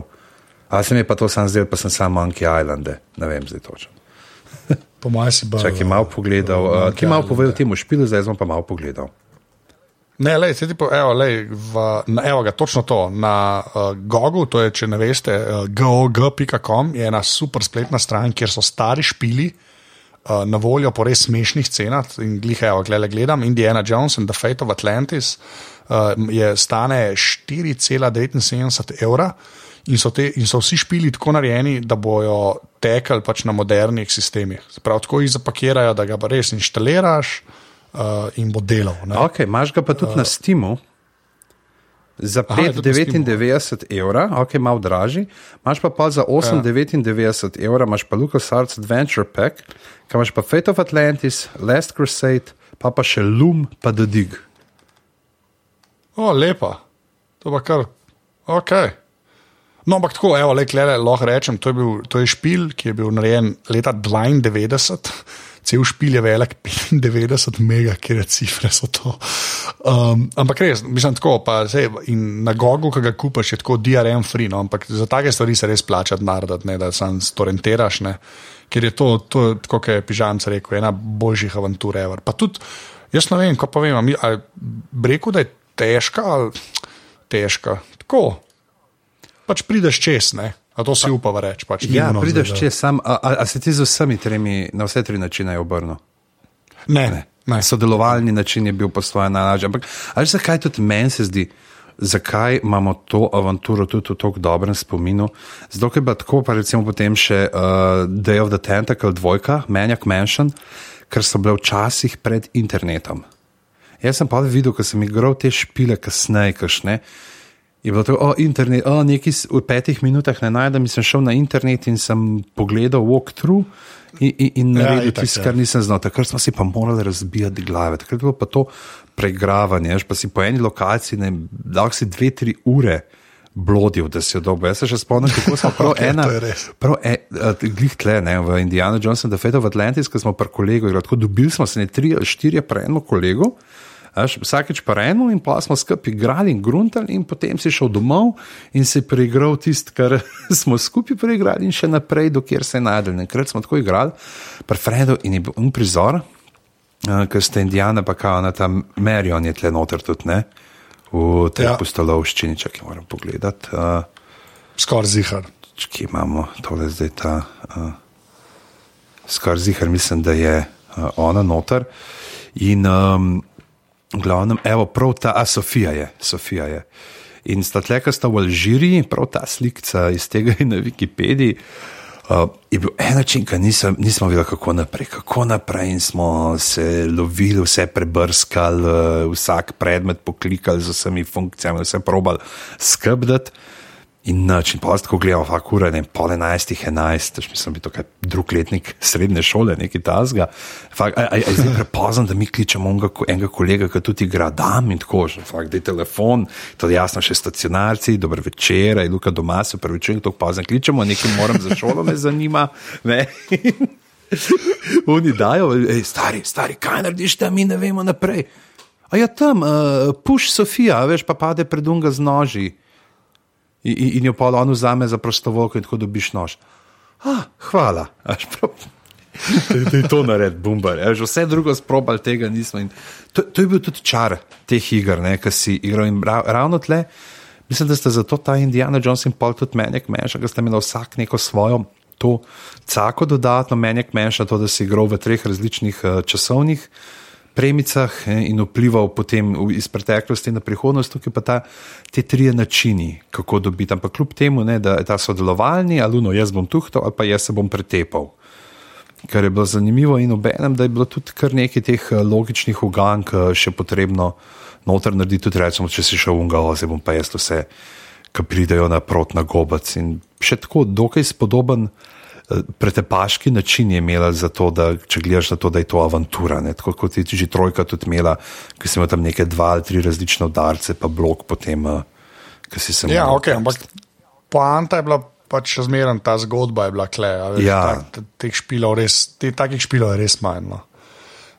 A se mi je pa to sam zdel, pa sem sam Monkey Island, ne vem zdaj točno. [LAUGHS] Po mojem si bolj. Čak je malo pogledal, uh, ki je malo povedal temu špilu, zdaj sem pa malo pogledal. Ne, lej, se ti po, evo, lej, v, na, evo ga, točno to. Na uh, Gogu, to je, če ne veste, uh, gog.com je ena super spletna stran, kjer so stari špili uh, na voljo po res smešnih cenah. In glihejo, gledaj, gledam Indiana Jones in The Fate of Atlantis, uh, je stane 4,79 evra. In so, te, in so vsi špili tako narejeni, da bojo tekli pač na modernih sistemih. Prav tako jih zapakirajo, da ga res inštaliraš uh, in bo delal. Okay, Máš ga pa tudi uh, na Steamu. Za 5,99 evra, ok, malo dražji, imaš pa, pa za 8,99 ja. evra, imaš pa LucasArts Adventure Pack, kaj imaš pa Fate of Atlantis, Last Crusade, pa pa še Loom, pa The Dig. O, lepa, to pa kar, ok. No, ampak tako, evo, le, le, lahko rečem, to je, bil, to je špil, ki je bil narejen leta 92 cel špil je velik 95 mega, kjer je cifre so to. Um, ampak res, mislim tako, pa se na Gogu, ki ga kupaš, je tako DRM free, no, ampak za take stvari se res plača narediti, ne, da sam storentiraš, ne, ker je to, to kot je Pižamc rekel, ena boljših avantur ever. Pa tudi, jaz ne vem, ko pa vem, ali rekel, da je težka ali težka. Tako, pač prideš čez, ne. A to si upava reči? Pač, ja, prideš če sam, a, a, a se ti z vsemi tremi na vse tri načine obrnil? Ne, ne. ne. Sodelovalni način je bil po svoje najlažji. Ampak, ali zakaj tudi meni se zdi, zakaj imamo to avanturo tudi v tako dobrem spominu? Zato, ker je tako, pa recimo potem še uh, Day of the Tentacle dvojka, Manjak Mansion, ker so bile včasih pred internetom. Jaz sem pa videl, ko sem igral te špile kasneje, kašne je bilo to, o, internet, o, nekaj v petih minutah ne najdem, in sem šel na internet in sem pogledal walkthrough in, in, in ja, naredil ja, tisto, kar nisem znal. Takrat smo si pa morali razbijati glave, takrat je bilo pa to pregravanje, pa si po eni lokaciji, ne, dal si dve, tri ure. Blodil, da si jo dobil. Jaz se še spomnim, kako smo [LAUGHS] prav okay, ena. Prav e, glih tle, ne, v Indiana Jonesa, The Fate of Atlantis, ko smo par kolegov, tako dobili smo se ne tri ali štiri, pa eno kolego. Aš, vsakeč pa eno, in pa smo skupaj igrali in gruntali, in potem si šel domov in si preigral tisto, kar [LAUGHS] smo skupaj preigrali, in še naprej, dokler se je najdel. Enkrat smo tako igrali, pa Fredo in je bil un prizor, uh, ker ste Indijane, pa kao na tam Merion je tle noter tudi, ne? v tej ja. postolovščini, če ki moram pogledati. Uh, Skoraj zihar. Če imamo tole zdaj ta. Uh, Skoraj zihar, mislim, da je uh, ona noter. In um, glavnem, evo, prav ta, a Sofija je, Sofija je. In sta tleka sta v Alžiriji, prav ta slika iz tega in na Wikipediji. Uh, je bil en način, ki nisem, nismo videli, kako naprej. Kako naprej in smo se lovili, vse prebrskali, uh, vsak predmet poklikali z vsemi funkcijami, vse probali skrbeti. In način, pa tako gledamo, fa kura, ne, pol enajstih, enajst, mislim, bi to kaj drug letnik srednje šole, neki tazga. Je zdaj prepozno, da mi kličemo enega, enega kolega, ki tudi igra dam in tako, že, fakt, da je telefon, to je jasno še stacionarci, dober večer, je luka doma, se pravi, če to pozno kličemo, nekaj moram za šolo, me zanima. Ne? [LAUGHS] Oni dajo, ej, stari, stari, kaj narediš, da mi ne vemo naprej. A ja tam, uh, puš Sofija, veš, pa pade pred unga z noži in, in jo pa on vzame za prostovoljko in tako dobiš nož. Ah, hvala. [LAUGHS] Da je to naredil, bumbar. Ja, vse drugo sprobal tega nismo. To, to je bil tudi čar teh iger, ki si igral. In ravno tle, mislim, da ste zato ta Indiana Jones in Paul tudi menjak menša, da ste imeli vsak neko svojo. To cako dodatno menjak menša, to, da si igral v treh različnih uh, časovnih uh, premicah in vplival potem iz preteklosti na prihodnost, tukaj pa ta, te tri načini, kako dobiti. Ampak kljub temu, ne, da je ta sodelovalni, ali no, jaz bom tuhto, ali pa jaz se bom pretepal. Kar je bilo zanimivo in obenem, da je bilo tudi kar nekaj teh eh, logičnih ugank še potrebno noter narediti, tudi recimo, če si šel v Ungalo, zdaj bom pa jaz vse, ki pridejo naprot na gobac. In še tako, dokaj spodoben pretepaški način je imela za to, da če gledaš na to, da je to avantura. Ne? Tako kot je že trojka tudi imela, ki si imel tam neke dva ali tri različne udarce, pa blok potem, eh, ki si se. Ja, ok, ampak poanta je bila. Pač še zmeraj ta zgodba je bila kle. Ja. Ta, teh špilov, res, te, takih špilov je res manj. No.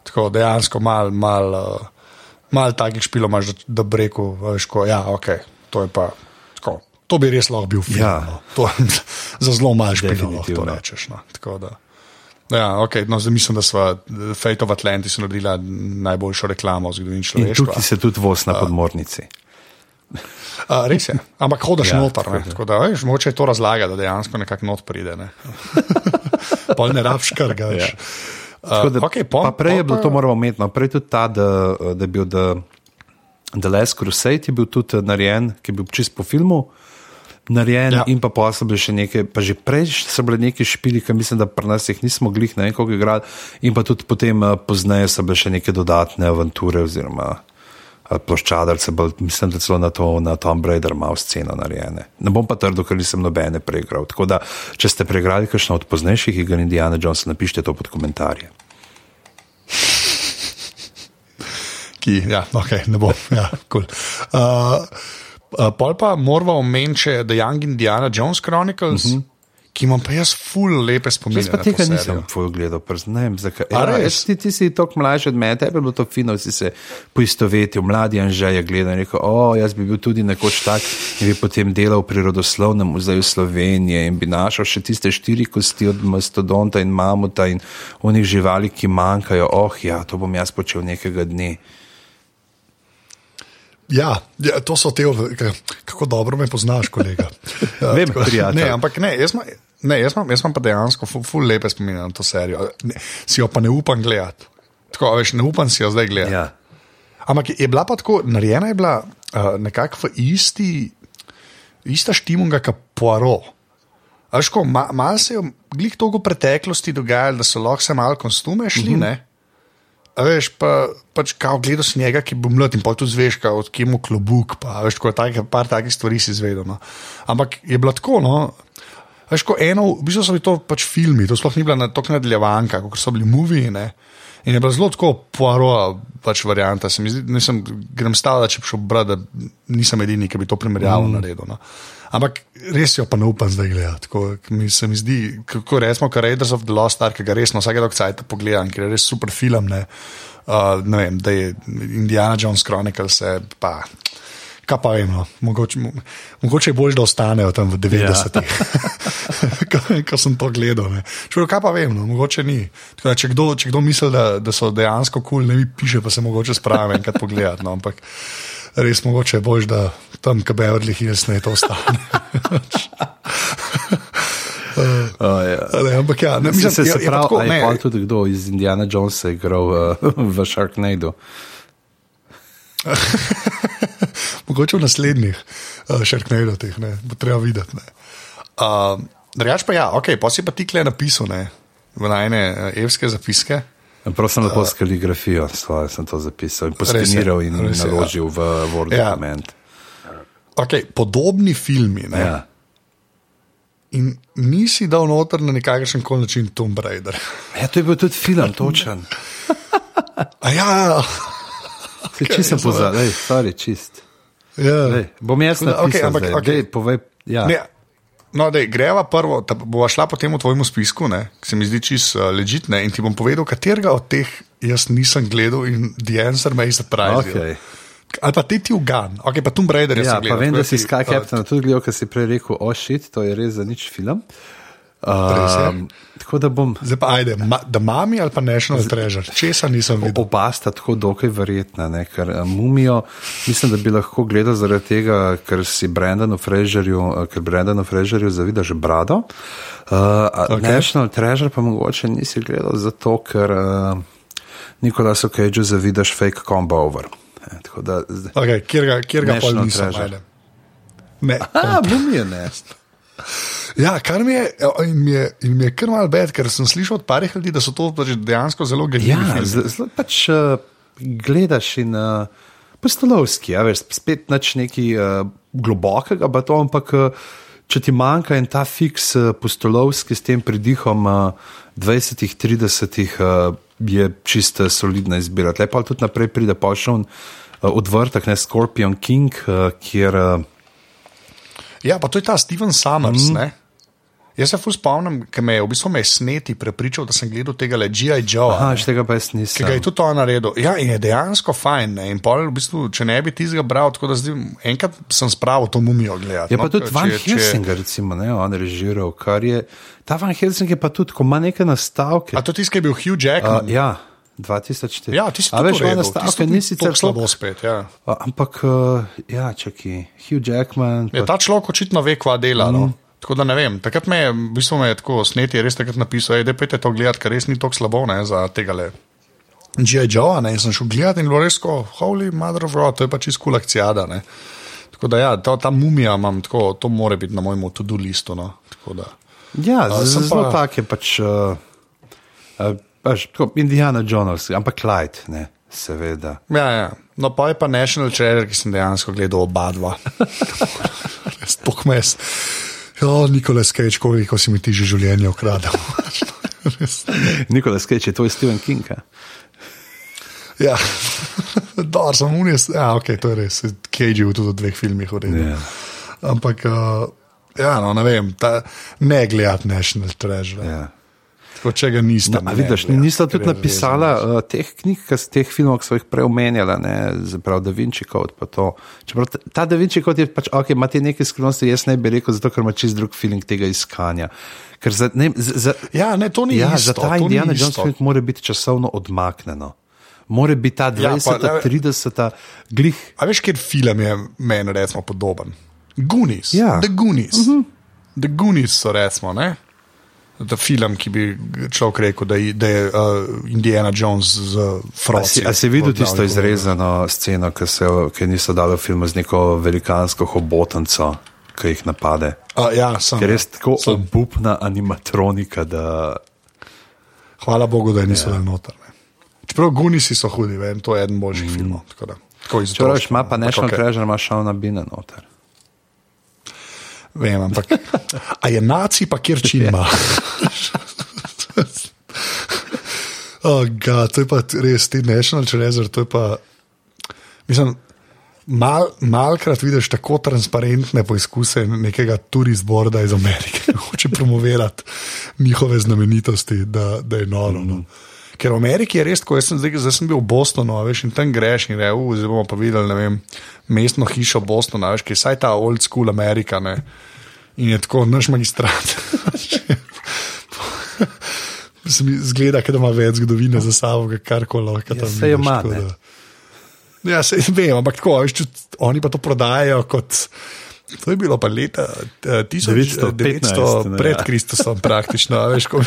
Tako dejansko malo mal, mal takih špilov imaš, da, da breku, veš, ko, ja, ok, to je pa To bi res lahko bil film. Ja. No. To, [LAUGHS] za zelo malo špilov lahko rečeš. No. Ja, okay. no, mislim, da smo Fate of Atlantis naredili najboljšo reklamo v zgodovini človeštva. Tukaj se tudi voz na podmornici. Uh, res je, ampak hodiš [LAUGHS] ja, noter. Mogoče je to razlaga, da dejansko nekako not pride. Ne? [LAUGHS] Pol ne rabš kar ga več. Ja. Tako Da, okej, pol- pa prej je bilo to moramo omeniti. No, prej tudi ta, da, da je bil The, The Last Crusade, je bil tudi eh, narejen, ki je bil čist po filmu. Narejen, Ja. in pa bili še nekaj, pa že prej so bile neki špili, ki mislim, da pri nas jih nismo glih, ne vem, koliko igrali, in pa tudi potem eh, pozneje so bile še neke dodatne avanture oziroma eh, ploščadarce, bolj, mislim, da celo na to, na Tomb Raider malo sceno narejene. Ne bom pa trdil, ker nisem nobene preigral. Tako da, če ste preigrali kakšno od poznejših iger Indiana Jonesa, napišite to pod komentarje. ki, ja, okay, ne bo. Ja, cool. uh, uh, pol pa moramo omeniti še The Young Indiana Jones Chronicles, uh -huh. ki imam pa jaz ful lepe spomine. Jaz pa tega nisem tvoj gledal, vem zakaj. Ja, jaz, ti, ti si toliko mlajši od mene, tebe je bilo to fino, si se poistovetil, mladi Anže je gledal in rekel, o, jaz bi bil tudi nekoč tak in bi potem delal v prirodoslovnem muzeju Slovenije in bi našel še tiste štiri kosti od mastodonta in mamuta in onih živali, ki manjkajo, oh ja, to bom jaz počel nekega dne. Ja, ja, to so te, kako dobro me poznaš, kolega. [LAUGHS] Ja, Vem, tako-. Ne, ampak ne, jaz imam, ne, jaz imam, jaz imam pa dejansko ful, ful lepe spomine na to serijo. Ne, si jo pa ne upam gledati. Tako, veš, ne upam si jo zdaj gledati. Ja. Ampak je bila pa tako, narejena je bila uh, nekako v isti, ista štimunga kot Poirot. A Veš, ko, ma, malo se je glih v preteklosti dogajalo, da so lahko se malo kostume šli. Uh -huh. A veš, pa, pač kao gledal si njega, ki bo mlad in pa tudi zveš, kao, od kje mu klobuk, pa veš, ko tak, par takih stvari si izvedel. No. Ampak je bilo tako, no. Veš, ko eno, v bistvu so bili to pač filmi, to sploh ni bila na tako nadaljevanka, kot so bili moviji. Ne. In je bila zelo tako poirova pač varianta. Se mi Zdi, nisem, grem stala, če bi šel brati, da nisem edini, ki bi to primerjavo mm. naredil. No. Ampak res jo pa ne upam zdaj gledati. Tako, mi se mi zdi, kako rečemo, Raiders of the Lost Ark, ki ga resno vsake dok cajt pogledam, ker je res super film. Ne, uh, ne vem, da je Indiana Jones Chronicles, pa. Kaj pa vem, no? mogoče, mo- mogoče je bolj, da ostanejo tam v 90-ih, ja. [LAUGHS] ko sem to gledal. ne. Čudo, kaj pa vem, no? mogoče ni. Tako, da, če, kdo, če kdo misli, da, da so dejansko kul, cool, ne mi piše, pa se mogoče spravim enkrat pogledati. No? Ampak res mogoče je bolj, da tam, kaj Beverly Hills ne to ostane. [LAUGHS] Oh, ja. Ne, ampak ja, ne, Mislim, se, je, se je pa pravi, tako, a je pol tudi kdo iz Indiana Jonesa igral uh, [LAUGHS] v Sharknado. [LAUGHS] Mogoče v naslednjih uh, šarknejih, ne bo treba videti. Uh, Drugač pa ja, ok, pa si pa ti kle napisal ne, v najne uh, evske zapiske. Prosim, lepo s kaligrafijo svojo sem to zapisal in poskeniral in res je, ja. naložil v Word Ja. dokument. Okay, podobni filmi. Ne, Ja. In nisi dal noter na nekakšen koli način Tomb Raider. ja, to je bil tudi film, točen. A ja, Se čist sem pozabil, sorry, čist. ja. Lej, bom jaz napisal, okej, ampak, zdaj. okej. Dej, povej, ja. Ne, no, dej, greva prvo, da bova šla potem v tvojem spisku, ne, ki se mi zdi čist uh, ležitne in ti bom povedal, katerega od teh jaz nisem gledal in the answer me je surprise. Okej. Ali pa ti ti ugan, ok, pa Tomb Raider jaz Ja, sem pa gledal. vem, da si Sky uh, Captain tudi gledal, ker si prej rekel, o oh, shit, to je res za nič film. Je. Um, tako da bom. Zdaj pa ajde, ma, The Mummy ali pa National Treasure, česa nisem videl. Oba sta tako dokaj verjetna, ne? ker uh, mumijo, mislim, da bi lahko gledal zaradi tega, ker si Brendanu Fraserju, uh, ker Brendanu Fraserju zavidaš brado. Uh, Ok. okay. National Treasure pa mogoče nisi gledal zato, ker uh, Nikolasu Cageu zavidaš fake combo over. E, tako da, Okay, kjer ga, kjer ga pa nisem ajde. Ne, mumije ne. [LAUGHS] Ja, kar mi je, in mi je, in mi je kar mal bed, ker sem slišal od parih ljudi, da so to pač dejansko zelo Ja, genialni. z- zelo pač uh, gledaš in uh, postolovski, ja, veš, spet nič nekaj uh, globokega, pa to, ampak uh, če ti manjka en ta fiks uh, postolovski s tem pridihom uh, 20-30, uh, je čista solidna izbira. Lepo tudi naprej pride on uh, odvrtek, ne Scorpion King, uh, kjer. Uh, Ja, pa to je ta Steven Summers. Mm. Jaz se fus spomnim, ker me je v bistvu me je sneti prepričal, da sem gledal tega le G.I. Joe. aha, še tega pa jaz Ki ga nisem. je tudi on naredil. Ja, in je dejansko fajn. Ne? In pol, v bistvu, če ne bi ti ga bral, tako da zdaj enkrat sem spravil to mumijo gledati. Je pa no, tudi če- Van če- Helsing, recimo, ne, on režiral, kar je. Ta Van Helsing je pa tudi, ko ima neke nastavke. A to ki je bil Hugh Uh, Jackman? ja, 2004. ja, ti si A tudi veš, ima nastavke, nastavke, nisi tako celo slabo spet. Ja. Ampak, uh, ja, čakaj, Hugh Jackman. Ja, pa- ta človek očitno ve, kva dela. No? Tako da ne vem, takrat me je, v bistvu me je tako sneti, res takrat napisal, da je to gledati, ker res ni tako slabo ne, za tega le. G.I. Joe, ne, sem šel gledati in bilo res tako, holy mother of God, to je pač izkul akcijada. Ne. Tako da ja, ta, ta mumija imam, tako, to more biti na mojem to-do listu. No. Tako da, Ja, sem zelo pa- tak je pač, uh, uh, pač tako, Indiana Jones, ampak Clyde, ne, seveda. ja, ja. No, pa je pa National Treasure, ki sem dejansko gledal oba dva. [LAUGHS] Res Ja, Nikolas Cage, koliko si mi ti že življenje ukradel. [LAUGHS] Nikola Sketch je to je Steven King. a? Ja, [LAUGHS] dobro, sem unis. Ja, ok, to je res. Cage je bil tudi v dveh filmih uredil. Ja. Ampak, uh, ja, no, ne vem, ta, ne gledati National Treasure. Ja. Ja. Tako, če ga niste. No, a vidiš, nista tudi napisala uh, teh knjig, teh filmov, ki so jih prej omenjala, ne, zaprav Da Vinci pa to. Čeprav ta- Da Vinci Code je pač, ok, ima te neke skrivnosti, jaz ne bi rekel, zato ker ima čist drug feeling tega iskanja. Ker za, ne, za, Ja, ne, to ni ja, isto. za ta Indiana Jones film mora biti časovno odmaknjeno. Mora biti ta 20, Ja, pa, ja, ne- 30, glih. A veš, kjer film je meni recimo podoben? Goonies. Ja. The Goonies. Uh -huh. The Goonies so recimo, ne? Ta film, ki bi človek rekel, da je, da je uh, Indiana Jones z A Frosty. si, a si videl tisto izrezano sceno, ki, se, ki niso dali v filmu z neko velikansko hobotnico, ki jih napade? Uh, ja, sem. Ker je res tako sem. obupna animatronika, da Hvala Bogu, da je niso Ja. dali noter. Ne. Čeprav Gooniesi so hudi, vem, to je eden boljših mm. filmov. tako da, tako če rečeš, ima pa National okay. Treasure, ima šel na bine noter. Vem, ampak. A je naci, pa kjer čim ima. oh, God, to je pa res ti National Treasure, to je pa. Mislim, mal, malkrat vidiš tako transparentne poizkuse nekega turistborda iz Amerike, ki [LAUGHS] hoče promovirati njihove znamenitosti, da, da je noro. No. Ker v Ameriki je res tako, jaz sem, zdaj, zdaj sem bil v Bostonu, veš, in tam greš in reče, zdaj bomo pa videli, vem, mestno hišo Bostona, veš, ki je vsaj ta old school Amerika, ne. In je tako, naš magistrat. Se zgleda, da ima več zgodovine za sabo, kar koli lahko Ja, tam saj jo vidiš, ima, tako ne. da- Ja, se vem, ampak tako, veš, čut, oni pa to prodajajo kot. To je bilo pa leta eh, 915, 1900 ne, pred ja. Kristusom, praktično. a Veš, ko...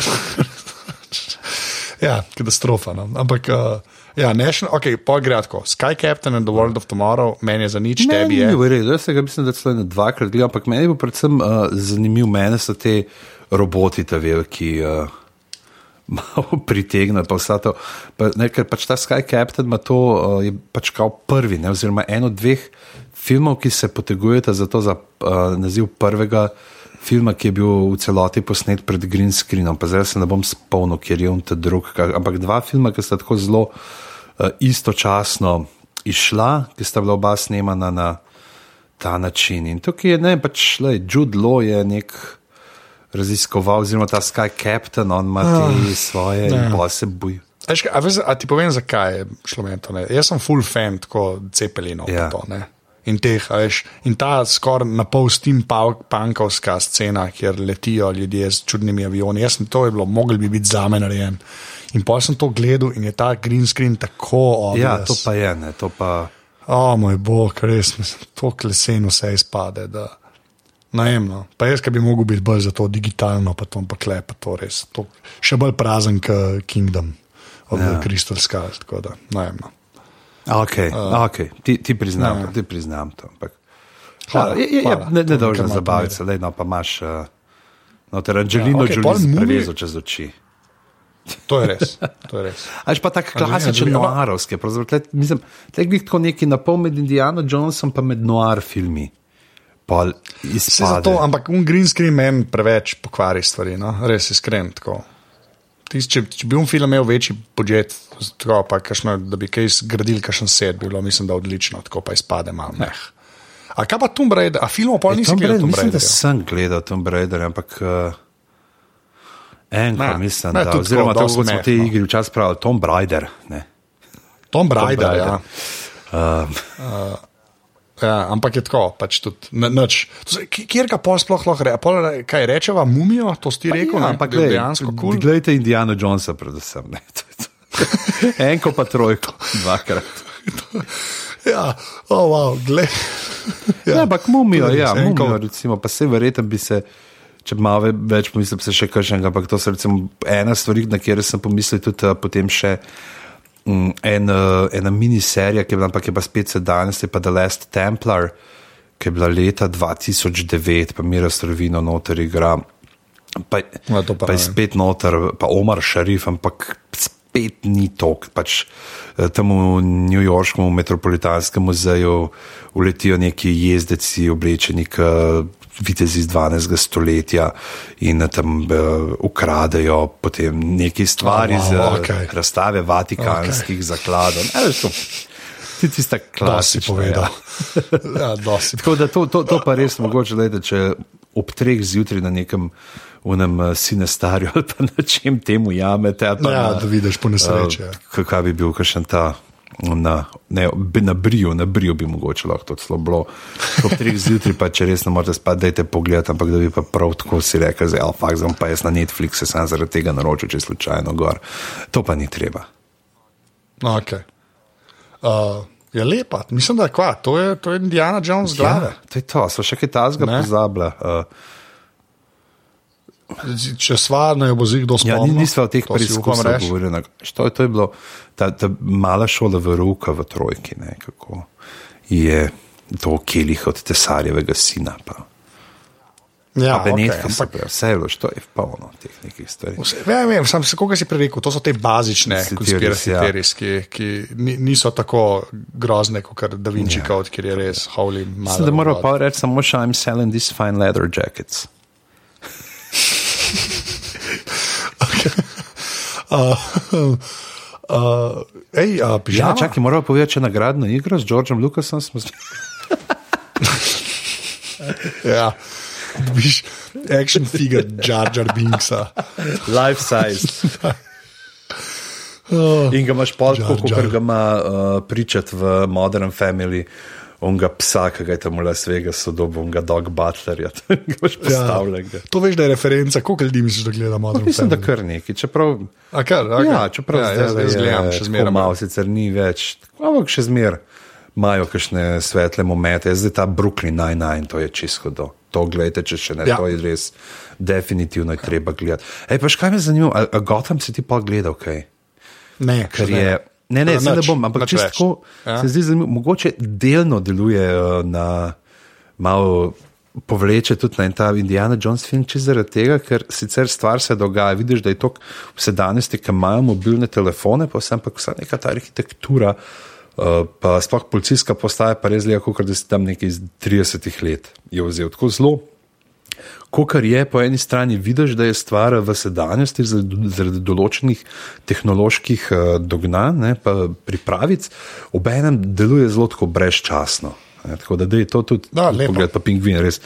[LAUGHS] ja, katastrofa. No. Ampak, uh, ja, national, ok, gre tako. Sky Captain and the World of Tomorrow, meni je za nič, tebi je. Meni je v redu, jaz se ga mislim, da celo ne dvakrat gledam, ampak meni bil predvsem uh, zanimiv, mene so te roboti, ta veliki. Uh, [LAUGHS] Malo pritegna, pa vse to. Pa, ne, ker pač ta Sky Captain ima to, uh, je pač kao prvi, ne, oziroma en od dveh filmov, ki se potegujeta za to, za uh, naziv prvega filma, ki je bil v celoti posnet pred green screenom. Pa zdaj se ne bom spomnil, ker je on ta drug. Ampak dva filma, ki sta tako zelo uh, istočasno išla, ki sta bila oba snemana na ta način. In tukaj je ne, pač, lej, Jude Law je nek raziskoval, oziroma ta Sky Captain, on ima te svoje ja. in pa se boji. Kaj, a, veš, a ti povem, zakaj je šlo meni to? Ne? Jaz sem full fan tako cepelinov. Ja. To, ne. in, teh, veš, in ta skoraj na pol steampunkovska scena, kjer letijo ljudje z čudnimi avioni. Jaz sem to je bilo, mogel bi biti za me narejen. In pa sem to gledal in je ta green screen tako obvious. Ja, to pa je, ne, to pa. O moj bog, res, mislim, to klesen vse izpade. Da... Najemno. Pa jaz, ki bi mogel biti bolj za to digitalno, pa to pa klepa, to res. To še bolj prazen kot Kingdom of ja. Ja. Crystal Skull. Tako da, najemno. Okay, uh, okay. Ti, ti priznam, ja. ja. ti priznam to. Ampak, Hvala, ja, je, je, hvala. ne, To ne mi zabaviti se, no, pa imaš. Uh, no, ter Angelino Ja, pol Jolie movie- prelezo čez oči. To je res. To je res. Až pa tak Angelina klasičen noarovski. Mislim, da je tako neki napol med Indiano Jonesom pa med noir filmi. Pol Vse zato, ampak un green screen meni preveč pokvari stvari, no? res iskren. Tako. Tis, če, če bi un film imel večji budžet, tako, pa kakšno, da bi kaj zgradili, kakšen set, bi bilo, mislim, da odlično, tako pa izpade malo. Meh. A kaj pa Tomb Raider, a filmov pa E, nisi Tomb gledal mislim, da sem gledal Tomb Raider, ampak uh, enko Ne, mislim, ne, da. Oziroma, tako, kot smo te no. igre včasih pravili, Tomb Raider. Ne. Tomb Raider, Raider. ja. Uh, [LAUGHS] ja. Ampak je tako, pač tudi n- nič. To se- k- Kjer ga pol sploh lahko reče? Pol, kaj rečeva, mumijo, to si rekel, ja, ne? ampak glej, dejansko kul. Cool. Glejte Indiana Jonesa, predvsem. Ne. [LAUGHS] Enko pa trojko, dvakrat. [LAUGHS] Ja, oh, wow, gled. Ja, ampak mumijo, ja, mumijo, recimo, pa se verjetno bi se če malo ve- več pomislil, bi se še kakšnega, ampak to recimo ena stvar, na katero sem pomislil tudi uh, potem še. mm, En, uh, ena miniserija, ki je bila, ampak je pa spet se danes, je pa The Last Templar, ki je bila leta 2009, pa Mira Strovino noter igra. Pa, Ja, pa pa je spet noter, pa Omar Šarif, ampak spet ni tok. Pač, eh, tam v New Yorškem metropolitanskem muzeju uletijo neki jezdeci, oblečeni kot vitezi iz 12. stoletja in tam uh, ukradejo potem neki stvari Oh, iz wow, uh, okej. razstave vatikanskih okay. zakladov. Ne, to, ti tista si klasična. povedal. Ja. [LAUGHS] Ja. Tako da to, to, to pa res mogoče, da če ob treh zjutraj na nekem unem uh, sinestarju [LAUGHS] ali pa na čem temu jamete. Ja, na, da vidiš po nesreči. uh, kaj bi bil kakšen ta. Na, ne, na briju, na briju bi mogoče lahko to bilo. Ob treh zjutraj, pa če res ne morete spati, dajte pogled, ampak da bi pa prav tako si rekel, da je zdaj bom pa jaz na Netflixu sam zaradi tega naročil, če slučajno gor. To pa ni treba. No, okay. uh, je lepa, mislim, da je kva. To je, to je Indiana Jones glave. Ja, to je to, so še kaj tazga pozabila. Uh, Če stvarno jo bo zig do Ja, spomnil. ni, nisva o teh to preizkusih. Što je to je bilo, ta, ta mala šola v Ruka v Trojki, ne, kako je to kelih od tesarjevega sina. Pa. Ja, Benetka okay, ampak vse je bilo, je polno teh nekih stvari. Vse, vem, vem, sam se koga si prerekel, to so te bazične teoris, ja. ki, ki ni- niso tako grozne kot Da Vinci Ja. Code, ker je res holy Mislim, da moramo pa reči samo še, I'm selling these fine leather jackets. [LAUGHS] Uh, uh, ej, uh, Ja, pižama. čakaj, moramo povedati, če nagradno igro z Georgeom Lucasom smo z... [LAUGHS] Ja. Dobiš action figure Jar Jar Binksa. life size. [LAUGHS] In ga imaš pol, kot ga ima uh, pričati v Modern Family. Onga psa, ki ga je tam v Las Vegasu dobil, onga dog butlerja, ki ga imaš postavljen. Ja. To veš, da je referenca, koliko ljudi misliš, da gleda Modern Mislim, da kar neki. Čeprav, A kar, okay. ja, čeprav ja, zdaj jaz, jaz gledam, še zmeraj malo, sicer ni več, ampak še zmeraj imajo kakšne svetle momente. Zdaj ta Brooklyn Nine-Nine, to je čisto do. To gledajte, če še ne, Ja. to je res definitivno je treba gledati. Ej, pa še kaj me zanima, a, a Gotham si ti pa gledal kaj? Ne, Ker še je. Ne, ne, Ja, se ne bom, ampak čisto več. tako. Ja. Se zdi zanimivo, mogoče delno deluje uh, na malo. Povleče tudi na ta Indiana Jones film, če zaradi tega, ker sicer stvar se dogaja. Vidiš, da je to vse danes, ki imajo mobilne telefone, pa vse, ampak vsa neka ta arhitektura, uh, pa sploh policijska postaja, pa res zelo, kot da si tam nekaj iz 30 let je vzel. Tako zelo Ko kar je po eni strani vidiš, da je stvar v sedanjosti zaradi, določenih tehnoloških uh, dognanj, ne, pa pripravic, obenem deluje zelo tako brezčasno. Ne, tako da, je to tudi Da, lepo. pogled, pa pingvin, res.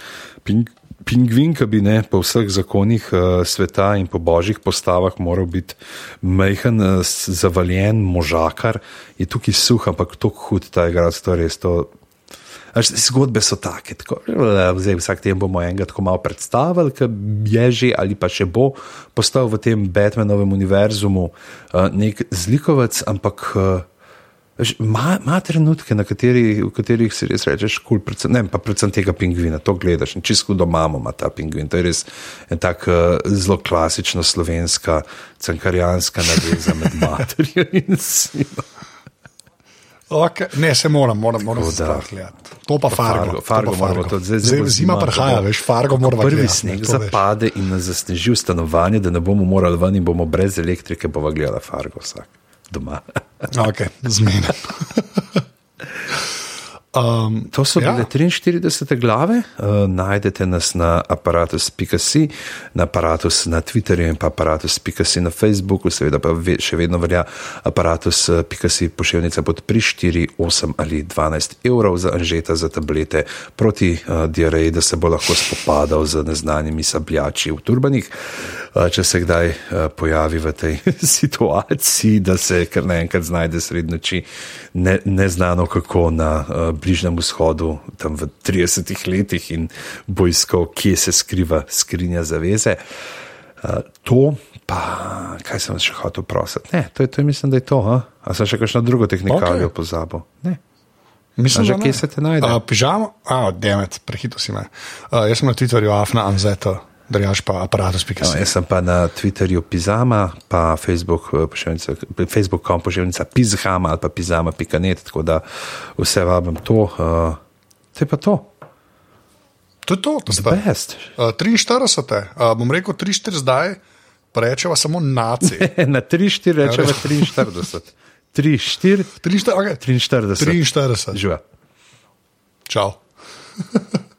Ping, pingvin, ki bi ne po vseh zakonih uh, sveta in po božjih postavah moral biti majhen, uh, zavaljen, možakar, je tukaj suh, ampak tako hud ta igralec, to res to. Zgodbe so take, tako, zdaj, vsak teden bomo enega tako malo predstavili, ki je že ali pa še bo postal v tem Batmanovem univerzumu uh, nek zlikovec, ampak uh, ima, ima trenutke, kateri, v katerih si res rečeš, kul, cool, predvsem, ne, pa predvsem tega pingvina, to gledaš in čisto doma ima ta pingvin. To je res en tak uh, zelo klasična slovenska, cankarjanska naveza med materjo in sinom. Okay. Ne, se moram, moram, moram gledati. To pa Fargo. Fargo, Fargo to pa moramo to- zdaj- zdaj zima zima, prihaja, veš, Fargo moramo Prvi gledati. sneg ne, to veš. zapade in nas zasneži v stanovanje, da ne bomo morali ven in bomo brez elektrike bova gledala Fargo vsak doma. Ok, zmena. [LAUGHS] Um, To so Ja. bile 43 glave, uh, najdete nas na aparatus.si, na aparatus na Twitterju in pa aparatus.si na Facebooku, seveda pa ve, še vedno velja aparatus.si pošiljnica pod 3, 4, 8 ali 12 evrov za anžeta za tablete proti uh, diareji, da se bo lahko spopadal z neznanimi sabljači v turbanih. Uh, če se kdaj uh, pojavi v tej [LAUGHS] situaciji, da se kar naenkrat znajde sred noči, ne, neznano kako na uh, Bližnjem vzhodu, tam v 30 letih in bo iskal, kje se skriva skrinja zaveze. To, pa kaj sem še hotel prositi? Ne, to je, to je, mislim, da je to. Ha? A sem še kakšno drugo tehnikalijo okay. pozabil? Ne. Mislim, že da kje se te najde? Uh, pižamo, a, demet, prehito si me. Uh, jaz sem na Twitterju, afna, anzeta. Drjaš pa aparatus.com. No, jaz sem pa na Twitterju Pizama, pa Facebook, eh, Facebook.com pošiljnica Pizhama ali pa Pizama.net, tako da vse vabim to. Uh, to je pa to. To je to, to zdaj. Uh, 43, uh, bom rekel 43 zdaj, pa rečeva samo naci. [LAUGHS] Na 3-4 rečemo 43. 3-4, 43, okay. 43. 43. Živa. Čau. [LAUGHS]